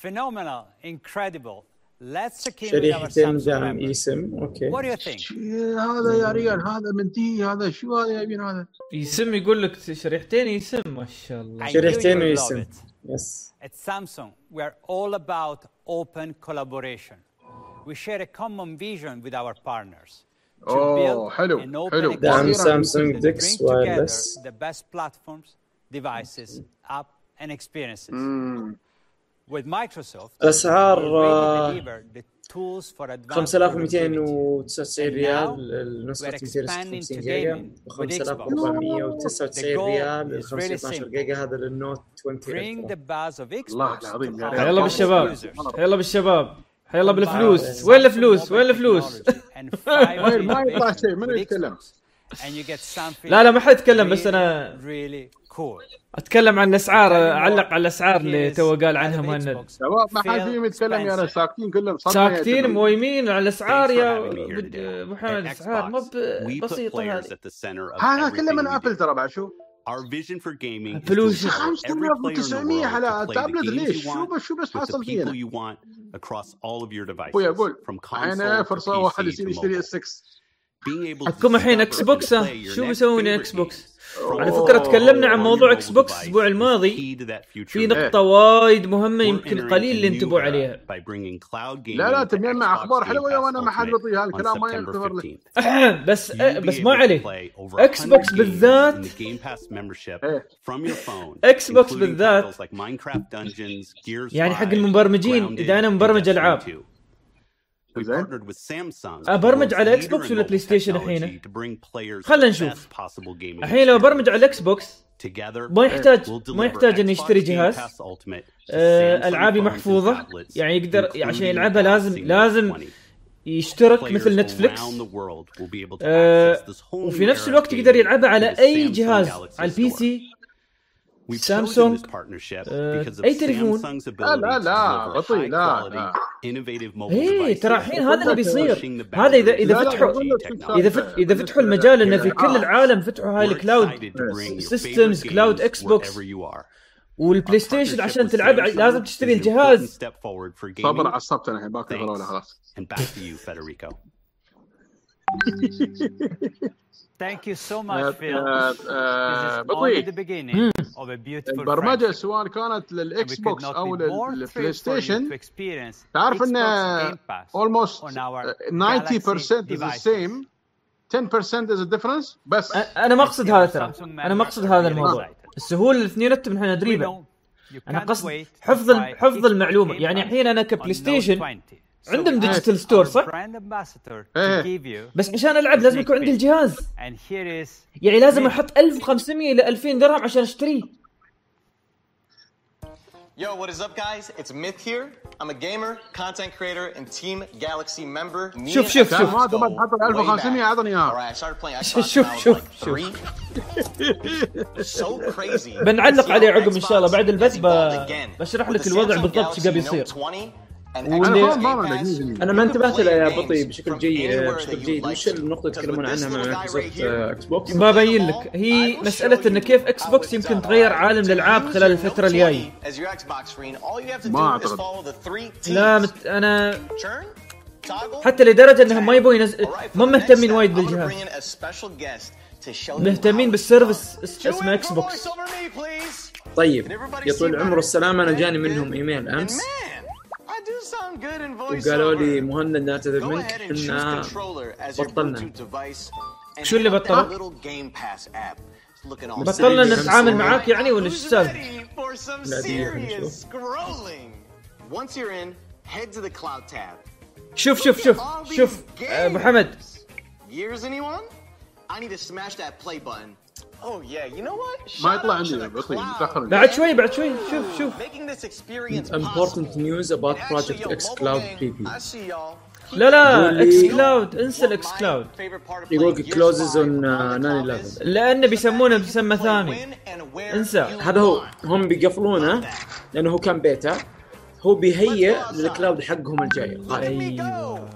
Phenomenal, incredible. Let's check in with our شريحتين Samsung دعم. ايسم أوكي. What do you think? هذا يا ريال هذا من تي هذا شو هذا جايبين هذا. يسم يقول لك شريحتين يسم ما شاء الله. شريحتين ويسم. يس At Samsung, we're all about open collaboration. We share a common vision with our partners. to أوه، build حلو، an open حلو. دعم ecosystem سامسونج that ديكس bring together وايرلس the best platforms, devices, app, and experiences. مم. With Microsoft, الأسعار، 5299 ريال النسخة 250 جيجا. و5499 ريال ال 512 جيجا. هذا لل Note 20 الله العظيم يا ريال. يلا بالشباب. يلا بالشباب. يلا بالفلوس. وين الفلوس؟ وين الفلوس؟ ما يطلع شيء من يتكلم؟ لا لا ما حد يتكلم بس أنا cool. اتكلم عن الاسعار اعلق على الاسعار اللي تو قال عنها مهند ما حد فيهم يتكلم يا ساكتين كلهم ساكتين. مويمين على الاسعار يا. ابو محمد اسعار ما Xbox, ب- we put بسيطه هذا كله من. ابل ترى بعد شو Our vision for gaming is to فلوس. empower every player in the 5900 world على تابلت games ليش؟ شو بس شو بس حاصل فينا؟ you want across all of your devices, الحين console to فرصه واحد يصير to يشتري. اس 6 Being able to حكم الحين إكس بوكس شو بيسوون favorite إكس بوكس games على فكرة تكلمنا عن موضوع إكس بوكس الأسبوع الماضي. في نقطة وايد مهمة يمكن قليل اللي انتبهوا عليها. لا لا تبي مع أخبار حلوة اليوم أنا ما حد بيطيع هالكلام ما ينتظر لك بس بس ما عليه. إكس بوكس بالذات إكس إيه. بوكس بالذات. يعني حق المبرمجين إذا أنا مبرمج ألعاب. ابرمج أه، على إكس بوكس ولا بلاي ستيشن الحين؟ خلينا نشوف. الحين لو ابرمج على الاكس بوكس ما يحتاج ما يحتاج اني اشتري جهاز. أه، العابي محفوظة. يعني يقدر عشان يلعبها لازم لازم يشترك مثل نتفلكس أه، وفي نفس الوقت يقدر يلعبها على أي جهاز على ال PC. سامسونج آه، اي تليفون. لا لا لا بطيء لا اي ترى الحين هذا اللي بيصير. هذا اذا إذا فتحوا إذا إذا فتحوا المجال إنه في كل العالم فتحوا هاي ال cloud systems cloud إكس بوكس والبلاي ستيشن عشان تلعب لازم تشتري الجهاز. صبر عصبت أنا الحين باكل خلاص. Thank you so much, آه، Phil. آه، This آه، is only بطيء the beginning of a beautiful البرمجه friendship. سواء كانت للاكس بوكس أو للبلاي ستيشن تعرف ان almost our 90% Galaxy is the same 10% is a difference بس أنا ما اقصد هذا ترى أنا ما اقصد هذا الموضوع السهوله الاثنين أنتم إحنا ندريبه أنا قصد حفظ حفظ المعلومه يعني الحين أنا كبلاي ستيشن عندهم digital store صح؟ إيه. بس عشان العب لازم يكون عندي الجهاز يعني لازم أحط 1500 إلى 2000 درهم عشان اشتريه Yo, what is up, guys? It's Myth here. I'm a gamer, content creator, and Team Galaxy member. Me شوف- شوف- شوف. ما تبغى go تحط ال way 1500 back. اعطني اياها Alright, I started playing Xbox شوف- شوف- شوف. three. so crazy. بنعلق عليه عقب ان شاء الله بعد البث. بشرح لك الوضع بالضبط إيش قاعد يصير 20 and واللي- Xbox Game Pass, أنا ما انتبهت play له يا بطيء بشكل جيد بشكل جيد. وش. 'Cause يتكلمون عنها مع مايكروسوفت إكس بوكس ما ابين لك هي مسألة إن كيف إكس بوكس يمكن تغير عالم الالعاب خلال الفترة to ما T's. لا مت... أنا حتى لدرجة انهم ما يبون ينزل ما مهتمين وايد بالجهاز. مهتمين بالسيرفس اس- اسمه إكس بوكس طيب يا طويل العمر والسلامة أنا جاني منهم إيميل. امس I do sound good in voice وقالوا over. لي مهند نعتذر Go منك ahead and choose إحنا controller as your بطلنا Bluetooth device and شو اللي hit that بطلوا؟ little Game Pass app. It's looking all بطلنا serious. نتعامل معاك يعني ولا إيش السالفه؟ For some لا، دقيقة، خلينا serious نشوف. scrolling. Once you're in, head to the cloud tab. شوف شوف شوف شوف آه، ابو حمد Years anyone? I need to smash that play button. Oh yeah, you know what? ما يطلع عندي بطيء متاخر بعد شوي بعد شوي شوف شوف. Making this experience important news about Project X Cloud preview. لا لا إكس كلاود انسى الاكس كلاود يقول لك on uh, 9/11 لأنه بيسمونه بمسمى ثاني. انسى. هذا هو هم بيقفلونه لأنه هو كان بيتا. هو بيهيئ لل cloud حقهم الجاي. أيوه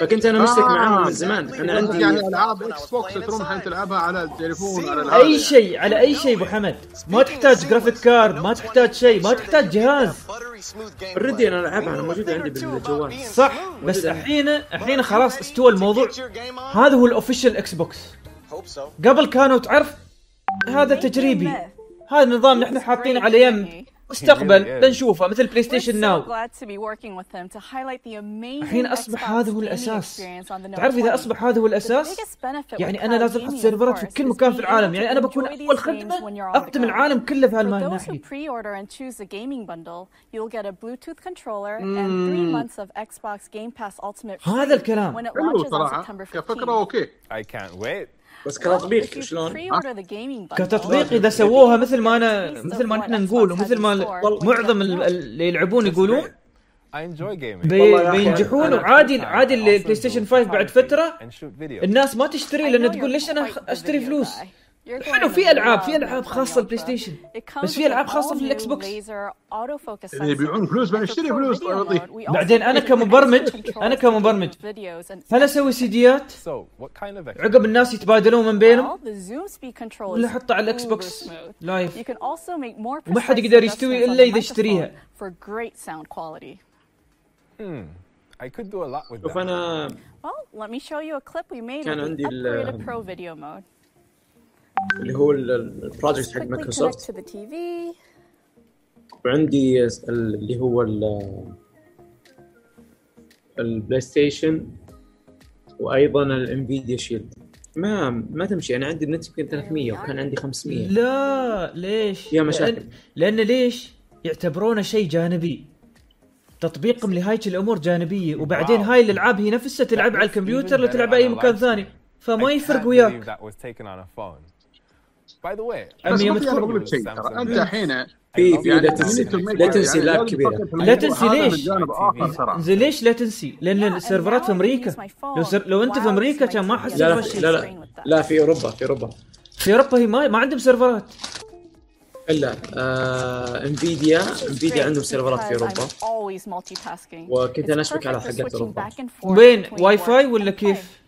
فكنت أنا مشترك معاهم من زمان. أنا قصدك عندي يعني ألعاب إكس بوكس تروح الحين تلعبها على التليفون على أي شيء على أي شيء أبو حمد. ما تحتاج graphics card ما تحتاج شيء ما تحتاج جهاز. already أنا ألعبها أنا موجوده عندي بالجوال. صح بس الحين الحين خلاص استوى الموضوع. هذا هو ال official إكس بوكس قبل كانوا تعرف هذا تجريبي. هذا النظام نحن حاطينه على يم. مستقبل بنشوفه مثل بلاي ستيشن ناو الحين أصبح هذا هو الأساس. تعرف إذا أصبح هذا هو الأساس؟ يعني أنا لازم أحط سيرفرات في كل مكان في العالم. يعني أنا بكون أول خدمة أقدم العالم كله في هالناحيه هذا الكلام. حلو صراحة. كفكره okay. I can't wait. بس كتطبيق شلون؟ كتطبيق إذا سووها مثل ما أنا مثل ما نحن نقول ومثل ما معظم ال- اللي يلعبون يقولون بينجحون وعادي عادي البلاي ستيشن 5 بعد فترة. الناس ما تشتري لأن تقول ليش أنا أشتري فلوس؟ حلو في ألعاب في ألعاب خاصة البلاي ستيشن. بس في ألعاب خاصة في الاكس بوكس اللي يبيعون فلوس بنشتري فلوس طيب بعدين أنا كمبرمج أنا كمبرمج هل أسوي سيديات؟ عقب الناس يتبادلون من بينهم؟ ولا احطها على الاكس بوكس. لايف وما حد يقدر يستوي إلا إذا quality. Hmm. I could do a lot with شوف that. أنا Well, let me show you a clip we made كان عندي ال- اللي هو ال- ال- البروجكت حق مايكروسوفت. وعندي ال- اللي هو ال- البلاي ستيشن وأيضا الانفيديا شيلد ما ما تمشي أنا عندي النت يمكن 300 وكان عندي 500 لا ليش؟ يا مشاكل. لأن, لأن ليش؟ يعتبرونه شيء جانبي تطبيقهم لهايك الأمور جانبية وبعدين هاي الألعاب هي نفسها تلعب على الكمبيوتر ولا تلعب أي مكان ثاني فما يفرق وياك بس أمي بطيء أنا بقول لك شيء. ترى أنت الحين في في يعني to make- latency يعني لاب كبيره في latency ليش؟ زين ليش latency؟ لأن السيرفرات في أمريكا لو سر... لو أنت في أمريكا كان ما حسيت لا لا لا لا. لا في أوروبا في أوروبا. في أوروبا هي ما, ما عندهم سيرفرات. إلا آه Nvidia Nvidia عندهم سيرفرات في أوروبا. وكنت أنا أشبك على حقات switching أوروبا. وين؟ واي فاي ولا. كيف؟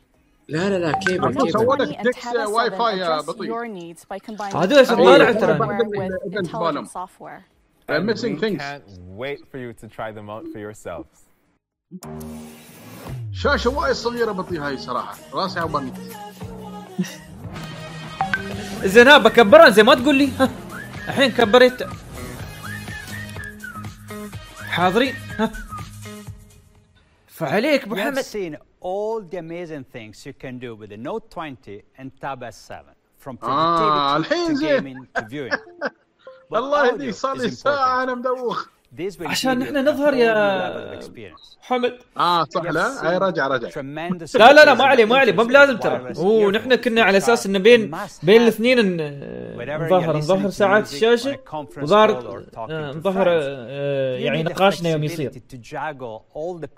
لا لا لا كيبل كيبل. لك and ديكس Tab 7 واي فاي يا بطيء. your needs by combining هذول control طالع hardware ترى. and missing things. can't wait for you to try them out for yourselves. شاشة وايد صغيرة بطيء هاي صراحة. راسي عبان زين ها بكبرها. زين ما تقول لي. ها الحين كبريت حاضرين. ها. فعليك ابو You have حمد seen all the amazing things you can do with the Note 20 and Tab S7, from آه، productivity الحين to زين. gaming to viewing. But الله audio يهديك صار is لي important. ساعه انا مدوخ This will عشان إحنا a نظهر يا. حمد. آه صح لا أي رجع رجع لا لا لا ما عليه ما عليه features بلازم ترى. wireless هو earphones نحن كنا على أساس إنه بين بين الاثنين نظهر نظهر ساعات الشاشه وظهر نظهر يعني نقاشنا يوم يصير.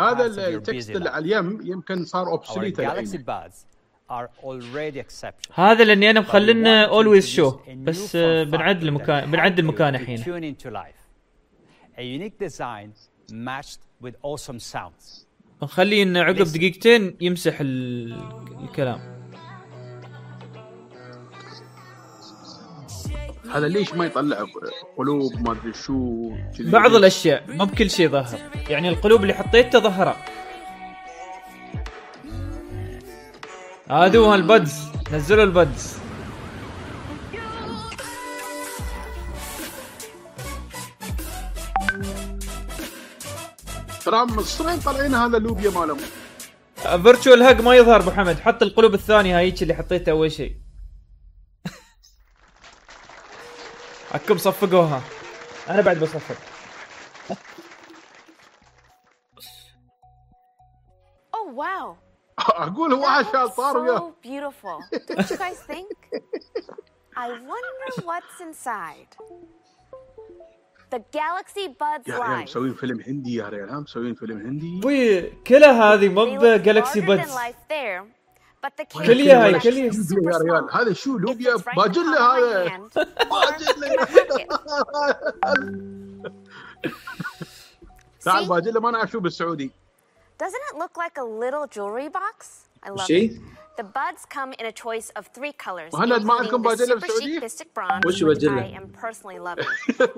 هذا ال text اللي. على اليم يمكن صار obsolete. هذا لاني أنا مخلينا always show بس بنعدل المكان بنعدل to الحين. A unique design matched with awesome sounds. نخليه انه عقب دقيقتين يمسح ال- الكلام. هذا ليش ما يطلع قلوب ما أدري شو بعض الأشياء مو بكل شيء ظهر. يعني القلوب اللي حطيتها ظهرها هادو البدز. نزلوا البدز. ترى مصرين طالعين هذا اللوبيا مالهم فيرتشوال هاج ما يظهر أبو حمد حط القلوب الثانية هايك اللي حطيتها أول شيء عكم صفقوها أنا بعد بصفق Oh wow. أقول هو طار وياه So beautiful. Don't you guys think? I wonder what's inside. The Galaxy Buds يا ريال Live. مسوين فيلم هندي يا ريال ها مسوين فيلم هندي. أبوي كلها هذه larger than بادز كلية هاي is كلية. يا ريال هذا شو لوبيا؟ باجله هذا. باجله تعال باجله ما نعرف شو بالسعودي. Doesn't it look like a little jewelry box? I love it. The buds come in a choice of three colors, including the super chic Mystic Bronze, which؟ I am personally loving.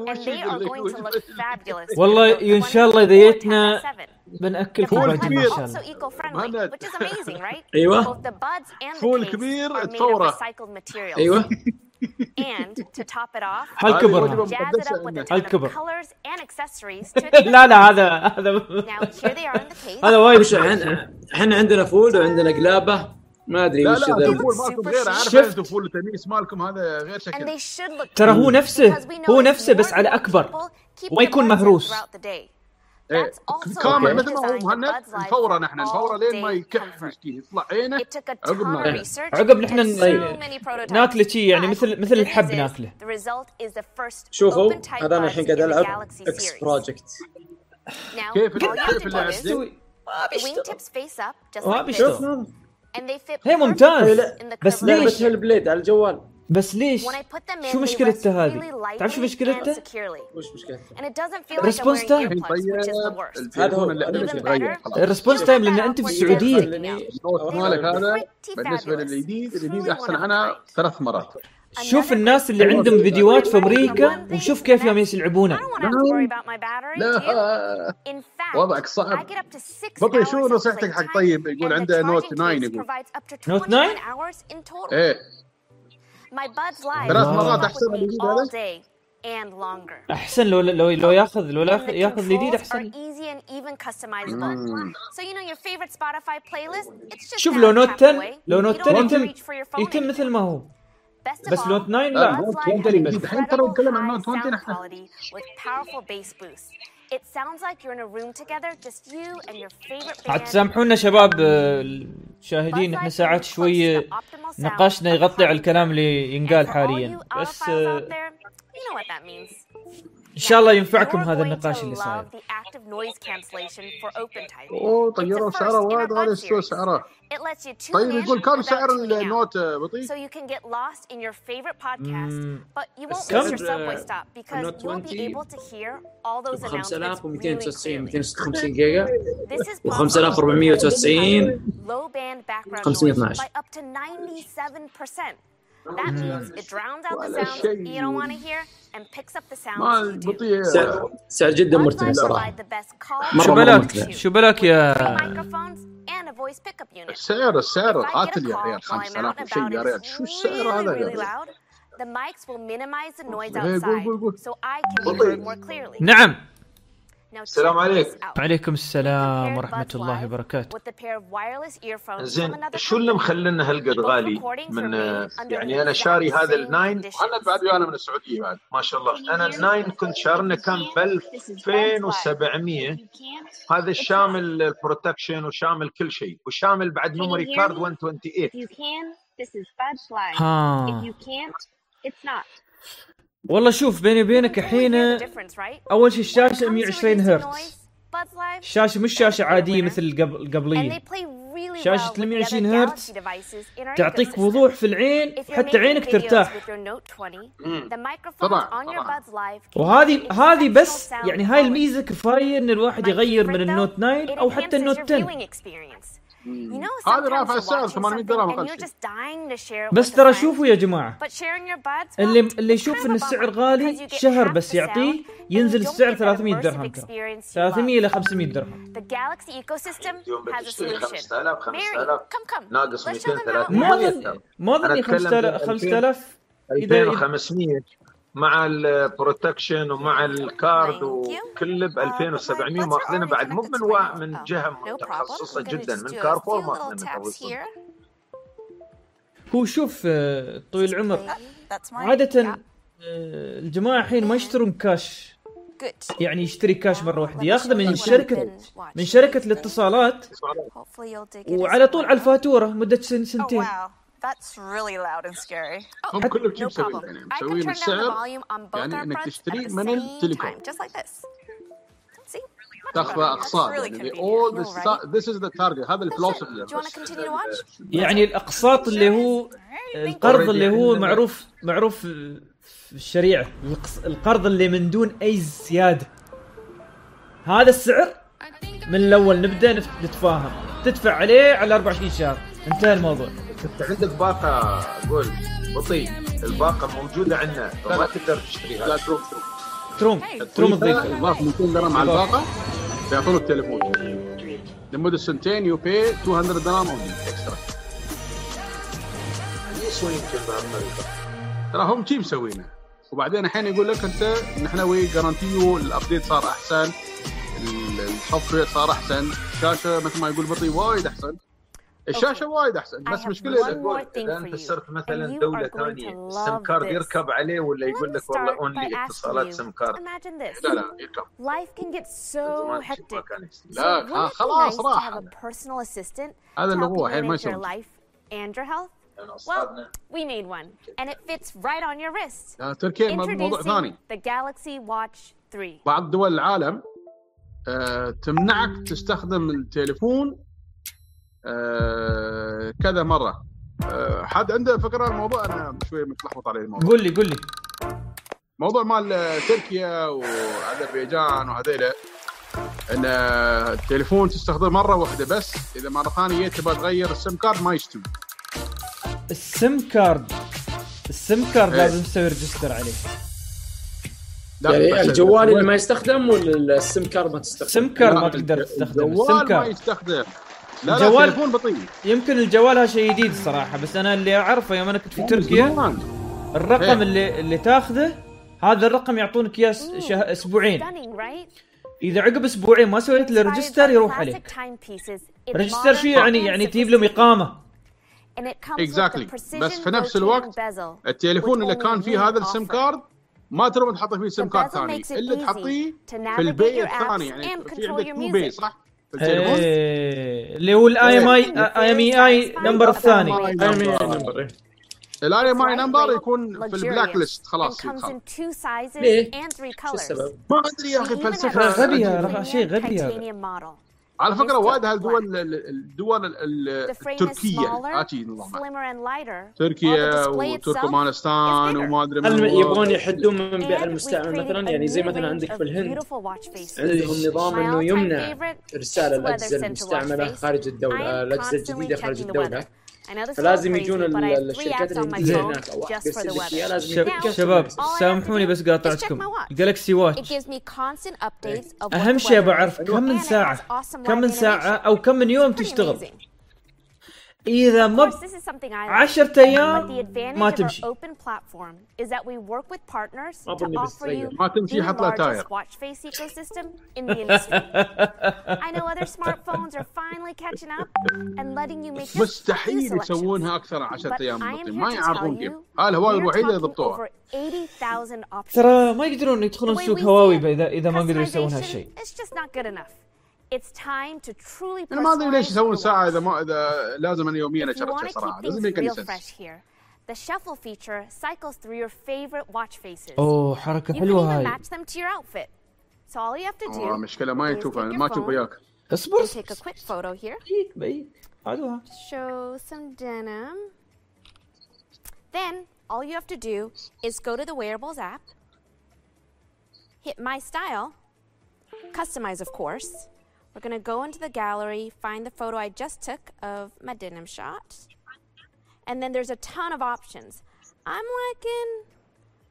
and they are going to look fabulous. والله the شاء الله اذا جيتنا بناكلكم فول باجل. ان شاء الله which is amazing, right? أيوة. Both the buds and the فول case كبير are made of تفوره. recycled materials. أيوة. and to top it off, colors and accessories to لا لا هذا هذا Now here they are in the case. هذا وايد إحنا عندنا فول وعندنا قلابه ما أدري وش ذا شفت فول تنس مالكم هذا غير شكل. ترى هو نفسه هو نفسه بس على أكبر. وما يكون مهروس. إيه، كامل مثل ما هو مهند نفوره نحن نفوره لين ما يكح يطلع عينه. عقب عقب نحن ناكله. شيء يعني مثل مثل الحب ناكله. شوفوا هذا أنا الحين قاعد ألعب X Project كيف كيف اللي ما بيشتغل ما بيشتغل هي ممتاز. the بس ليش؟ Hellblade على الجوال. بس ليش؟ When I put them in, شو they مشكلته rest هذه؟ really تعرف شو lightly and مشكلته securely. وش مشكلته؟ And it doesn't feel like I'm response time يتغير خلاص. ال response time لأن أنت في السعودية. مالك هذا بالنسبة للجديد الجديد أحسن. عنها ثلاث مرات. شوف الناس اللي عندهم فيديوهات في أمريكا وشوف كيف يوم يلعبونه. نعم. لا. وضعك صعب. بطي شو نصيحتك حق طيب؟ يقول عنده Note 9 يقول. Note 9؟ إيه. ثلاث مرات أحسن من الجديد أحسن لو لو لو ياخذ لو ياخذ الجديد أحسن. شوف لو Note 10 لو Note 10 يتم مثل ما هو. بس Note 9 لا Note 20 ترى نتكلم عن Note 20 It sounds like you're in a room together, just you and your favorite تسامحونا شباب آه، الشاهدين إحنا ساعات شوي آه، نقاشنا يغطي على الكلام اللي ينقال حاليا. بس. آه،. ان شاء الله ينفعكم هذا النقاش اللي صاير. اوه طيروا سعره وايد غالي السوق سعره طيب يقول كم سعر. النوت بطيء؟ So you can get lost in your favorite podcast, but you won't كم؟ miss your subway stop because النوت you'll be 20 able to hear all those announcements 5299 really clearly. 256 جيجا و possible 5490 low band background 512. noise by up to 97%. That means it drowns out the ولا sounds شيء. you don't want to hear and picks up the sounds ما you do. بطيء سعر سعر جدا Buds مرتفع Live صراحة provide the best call مرة شو مرة بلاك مرتفع شو بلاك يا microphones and a voice pickup unit. السعر السعر If I get a قاتل يا call ريال while I'm out 5000 and وشيء about يا and ريال it's شو السعر really, هذا يا really ريال؟ loud, The mics will minimize the noise Hey, go, outside, go, go. so I can be heard more clearly. نعم Now السلام عليكم. this out. عليكم السلام ورحمة الله وبركاته. زين شو اللي مخلينا هالقد غالي من يعني أنا شاري هذا ال nine؟ أنا بعد أنا من السعودية بعد. ما شاء الله. أنا ال nine كنت شارنه كان ب 2700 هذا الشامل ال protection وشامل كل شيء. وشامل بعد memory card 128 You can. This is Buds Live. ها. والله شوف بيني وبينك الحين? أول شيء الشاشة 120 هرتز. الشاشة مش شاشة عادية مثل القبليه شاشة well with the other 120 هرتز تعطيك. وضوح في العين حتى عينك ترتاح. with your Note 20, مم. the microphones طبعاً، وهذه هذه بس يعني هاي الميزة كفاية إن الواحد يغير من النوت 9 أو حتى النوت 10 You know, Hmm. هذا رافع السعر 800 درهم بس ترى شوفوا يا جماعة. اللي اللي يشوف إن السعر غالي شهر بس يعطيه ينزل السعر 300 درهم. 300 إلى 500 درهم. ناقص 200 300 ما اظن 5000 مع ال protection ومع ال card وكله ب 2700 ماخذينه بعد. مو من. من جهة متخصصة جدا من كارفور ماخذينه هو شوف آه، طويل العمر. عادة آه، الجماعة الحين ما يشترون كاش. يعني يشتري كاش مرة واحدة. ياخذه من شركة من شركة الاتصالات. وعلى طول على الفاتورة مدة سن Oh سنتين. That's really loud and scary. هم كلهم كذي no problem. يعني I can مسوين turn down the السعر volume on both يعني our إنك fronts تشتري at the من same التليكوم. Time, just like this. تاخذ اقساط يعني all this, this is the target. هذا ال philosophy Do you want to continue to watch? يعني الأقساط اللي هو القرض اللي هو معروف معروف في الشريعة. القص- القرض اللي من دون أي زيادة. هذا السعر؟ من الأول نبدأ نتفاهم. تدفع عليه على 24 شهر. انتهى الموضوع. انت عندك باقة أقول بطيء. الباقة موجودة عندنا. فما تقدر تشتريها. لا تروم. تروم. تروم تضيف اضاف 200 درهم على الباقة. بيعطونك تليفون لمدة سنتين you pay 200 درهم only extra يسوى يمكن بامريكا ترى هم شي مسوينه وبعدين الحين يقول لك أنت نحن we guarantee you ال update صار أحسن ال- ال software صار أحسن الشاشة مثل ما يقول بطيء وايد أحسن. الشاشة وايد أحسن بس مشكلة إذا أنت صرت مثلا دولة ثانية ال SIM card يركب عليه ولا يقول لك والله only اتصالات SIM card لا لا يركب. live لا خلاص راح. هذا اللي هو الحين ما يسوي Well, we made one, and it fits right on your wrist. تركيا موضوع ثاني. The Galaxy Watch 3. بعض دول العالم آه، تمنعك تستخدم التليفون آه، كذا مرة. آه، حد عنده فكرة عن الموضوع؟ أنا شوي متلخبط عليه الموضوع. قول لي قول لي. موضوع مال تركيا واذربيجان وهذيلا إن التليفون تستخدمه مرة واحدة بس إذا مرة ثانية تبغى تغير ال SIM card ما يستوي ال SIM card ال SIM card إيه. لازم تسوي register عليه. يعني الجوال اللي ما يستخدم ولا ال SIM card ما تستخدم؟ سم كارد لا، ما تقدر تستخدمه. السم الجوال ما card يستخدم. لا لا الجوال- التليفون بطيء. يمكن الجوال هذا شيء جديد الصراحه بس أنا اللي أعرفه يوم أنا كنت في تركيا. الرقم إيه. اللي اللي تاخذه هذا الرقم يعطونك إياه شه- أسبوعين? إذا عقب أسبوعين ما سويت له register يروح عليك. register شو يعني يعني تجيب لهم إقامة. exactly بس في نفس الوقت التليفون اللي كان فيه هذا ال SIM card ما ترى تحط فيه SIM card ثاني. إلا تحطيه في البي الثاني. يعني في عندك تو بي صح؟ اللي هو الاي ام اي اي ام اي اي نمبر الثاني الاي ام اي نمبر يكون في البلاك ليست خلاص ليه؟ ما أدري يا أخي فلسفة. have a غبي يا premium رخ- شيء غبي هذا. titanium model. على فكرة وايد هالدول ال- الدول التركية lighter. تركيا وتركمانستان. وما أدري هل يبغون. يحدون من بيع المستعمل مثلا يعني زي مثلا عندك في الهند. عندهم نظام إنه يمنع ارسال الأجهزة المستعمله. خارج الدولة الأجهزة الجديدة خارج الدولة فلازم يجون الشركات اللي هناك. شباب سامحوني بس قاطعتكم جالكسي واتش أهم شيء بعرف كم من ساعة كم من ساعة أو كم من يوم تشتغل. إذا ما ب... 10 أيام ما تمشي. ما تمشي حط لها تاير. مستحيل يسوونها أكثر من 10 أيام. ما يعرفون كيف. هاي الهواوي الوحيده اللي ضبطوها ترى ما يقدرون يدخلون سوق هواوي إذا ما قدروا يسوون هالشيء. It's just not good enough. It's time to truly انا ما ادري ليش personalize يسوون your ساعه اذا ما اذا لازم انا يوميا If you اشرب want شيء to صراحه keep لازم things يكون real سنس fresh here, the shuffle feature cycles through your favorite watch faces. اوه حركه You can حلوه even هاي match them to your outfit. So all you have to do والله مشكله ما is يشوفها take your ما تشوف phone وياك اصبر and take a quick photo here. بعيد عادوها Show some denim. Then all you have to do is go to the wearables app, hit my style, customize of course. We're gonna go into the gallery, find the photo I just took of my denim shot. And then there's a ton of options. I'm liking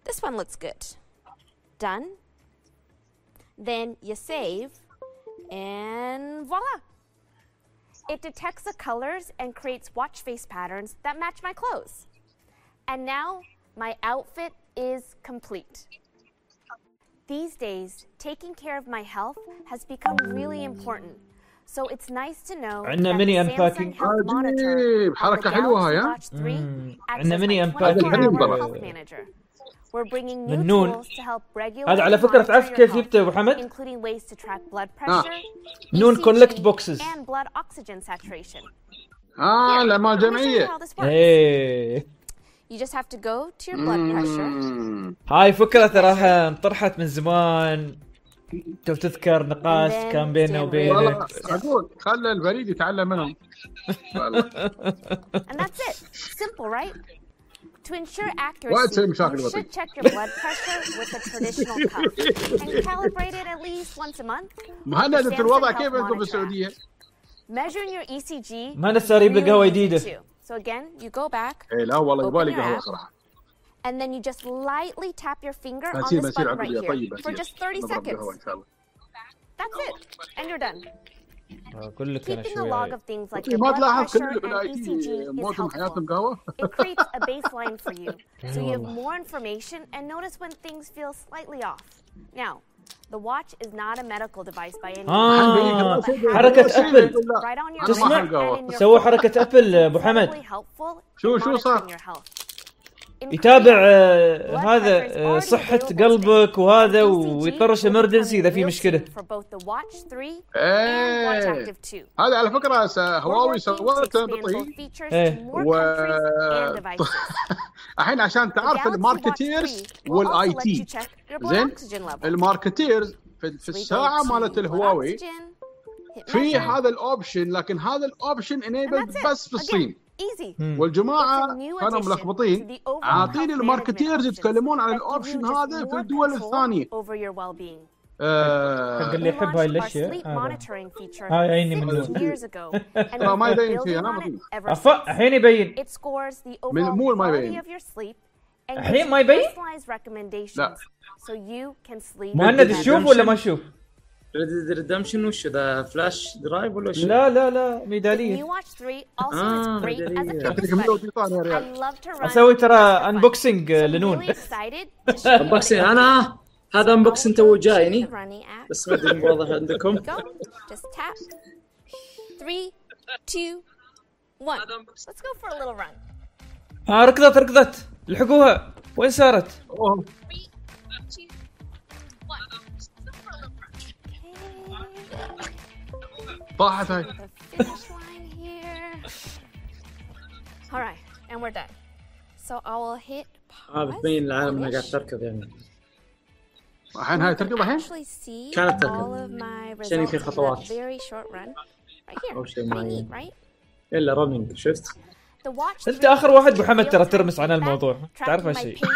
this one looks good. Done. Then you save and voila. It detects the colors and creates watch face patterns that match my clothes. And now my outfit is complete. These days, taking care of my health has become really important. So it's nice to know عندنا that ميني the Samsung unpacking. Health Monitor عجيب on the حركه حلوة هاي Galaxy ها Watch 3 acts عندنا as ميني my unpacking 24-hour آه، health manager. We're bringing new من نون. tools to help regulate هذا على and فكره monitor تعرف your كيف health, جبته يا ابو حمد؟ including ways to track blood آه. pressure, نون ECG, كولكت بوكسز and blood oxygen saturation. آه لا مال Let me show you جمعيه how this works. إيه You just have to go to your blood pressure. هاي فكره تراها انطرحت من زمان تو تذكر نقاش كان بيننا وبينك أقول خلى البريد يتعلم منهم. And that's it. Simple, right? To ensure accuracy, you should check your blood pressure with a traditional cuff and calibrate it at least once a month. Samsung الوضع كيف عندكم في. السعوديه؟ Measuring your ECG ما is نسى يجيب له قهوة really easy جديدة. too. So again, you go back اي لا والله Open يبالي your قهوه app. صراحه and then you just lightly tap your finger on بصير this بصير button right عقب يا here طيب for بصير just 30 نضرب seconds. قهوه ان شاء الله That's it. And you're done. اقول لك انا Keeping a شوي log هاي. of things like طيب، your ما blood تلاحظ كل pressure اللي and بالاي ECG تي is موتهم helpful. حياتهم قهوه It creates a baseline for you so you have والله. more information and notice when things feel slightly off. Now, the watch is not a medical device by any آه means. but has حركة your تسمع سووا. حركة ابل ابو Incredibly حمد شو شو صار؟ يتابع آه، هذا آه، صحة قلبك وهذا ويطرش امرجنسي إذا في مشكلة. إيه. هذا على فكرة هواوي سوته بطيء. إيه. الحين عشان تعرف الماركتيرز والاي تي. زين؟ الماركتيرز في الساعة مالت الهواوي في هذا الاوبشن لكن هذا الاوبشن انيبل بس في الصين. Hmm. والجماعة كانوا ملخبطين. عاطيني الماركتيرز يتكلمون عن الاوبشن هذا في الدول الثانية. آه، حق اللي يحب هاي الأشياء هاي عيني من نوم لا ما يبين فيها أنا افا الحين يبين. من مو ما يبين. الحين ما يبين؟ لا. مهند تشوف ولا ما تشوف؟ ريد ريدمشن وش ذا فلاش درايف ولا وش؟ لا لا لا The ميدالية new Watch 3 also is great as a ميدالية. fitness يعطيك مليون buddy. ديطان يا I ريال love to run أسوي ترى. انبوكسنج لنون انبوكسنج أنا هذا انبوكسنج تو جايني. بس ما أدري واضح عندكم. Let's go for a little run. ها ركضت ركضت الحقوها وين صارت؟ طاحت هاي Alright, and العالم انها قاعد تركض يعني. الحين هاي تركض الحين؟ كانت تركض. شنو يعني في خطوات؟ أو شيء run. Right إلا رننج شفت؟ انت آخر واحد محمد ترى ترمس عن الموضوع تعرف هالشيء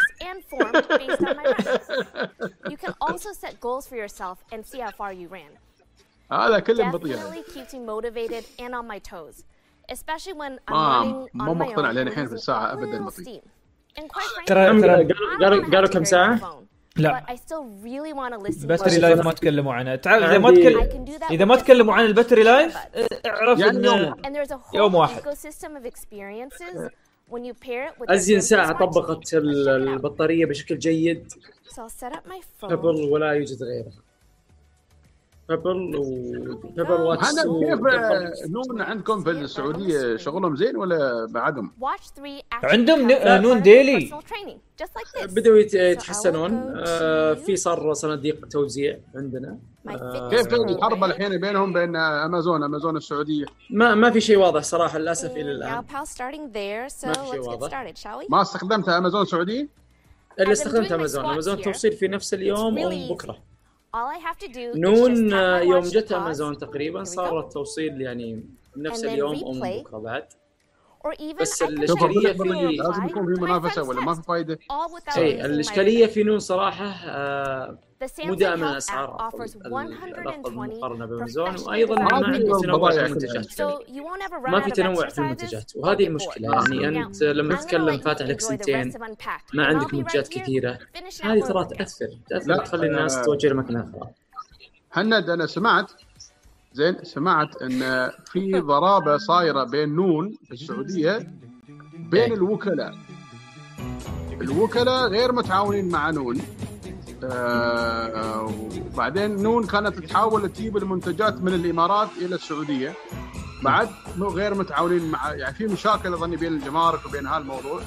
You can also set goals for yourself and see how far you ran. هذا كله بطيء يعني. ما مو مقتنع لين الحين في الساعة ابدا بطيء. ترى ترى قالوا كم ساعة؟ لا. الباتري لايف ما تكلموا عنها. تعال إذا ما تكلم إذا ما تكلموا عن الباتري لايف اعرف انه يوم واحد. أزين ساعة طبقت البطارية بشكل جيد. قبل ولا يوجد غيرها. بيبل وبيبل واتس هذا كيف آه، نون عندكم في السعودية شغلهم زين ولا بعدهم؟ عندهم نون ديلي بدأوا يتحسنون. آه، في صار صناديق توزيع عندنا. آه، كيف الحرب الحين بينهم بين امازون امازون السعودية؟ ما ما في شيء واضح صراحة للأسف إلى الآن. ما في شيء واضح. ما استخدمت امازون سعوديه؟ اللي استخدمت امازون امازون توصيل في نفس اليوم أو بكرة. نون آه، يوم جت امازون تقريبا صار التوصيل يعني نفس اليوم أو بكره بعد بس الإشكالية في لازم يكون في منافسة ولا ما في فائده؟ اي الإشكالية في نون صراحة مو دائما اسعار الرقم مقارنه بامازون وأيضا يعني ما عندك تنوع في المنتجات ما في تنوع في المنتجات وهذه المشكلة. يعني أنت لما تتكلم فاتح لك سنتين ما عندك منتجات كثيرة. هذه ترى تأثر تأثر تخلي الناس آه، توجه لمكان آخر. هند أنا سمعت زين سمعت إن في ضرابة صايرة بين نون في السعودية بين إيه. الوكلاء. الوكلاء غير متعاونين مع نون. آه وبعدين نون كانت تحاول تجيب المنتجات من الإمارات إلى السعودية. بعد مو غير متعاونين مع يعني في مشاكل اظني بين الجمارك وبين هالموضوع.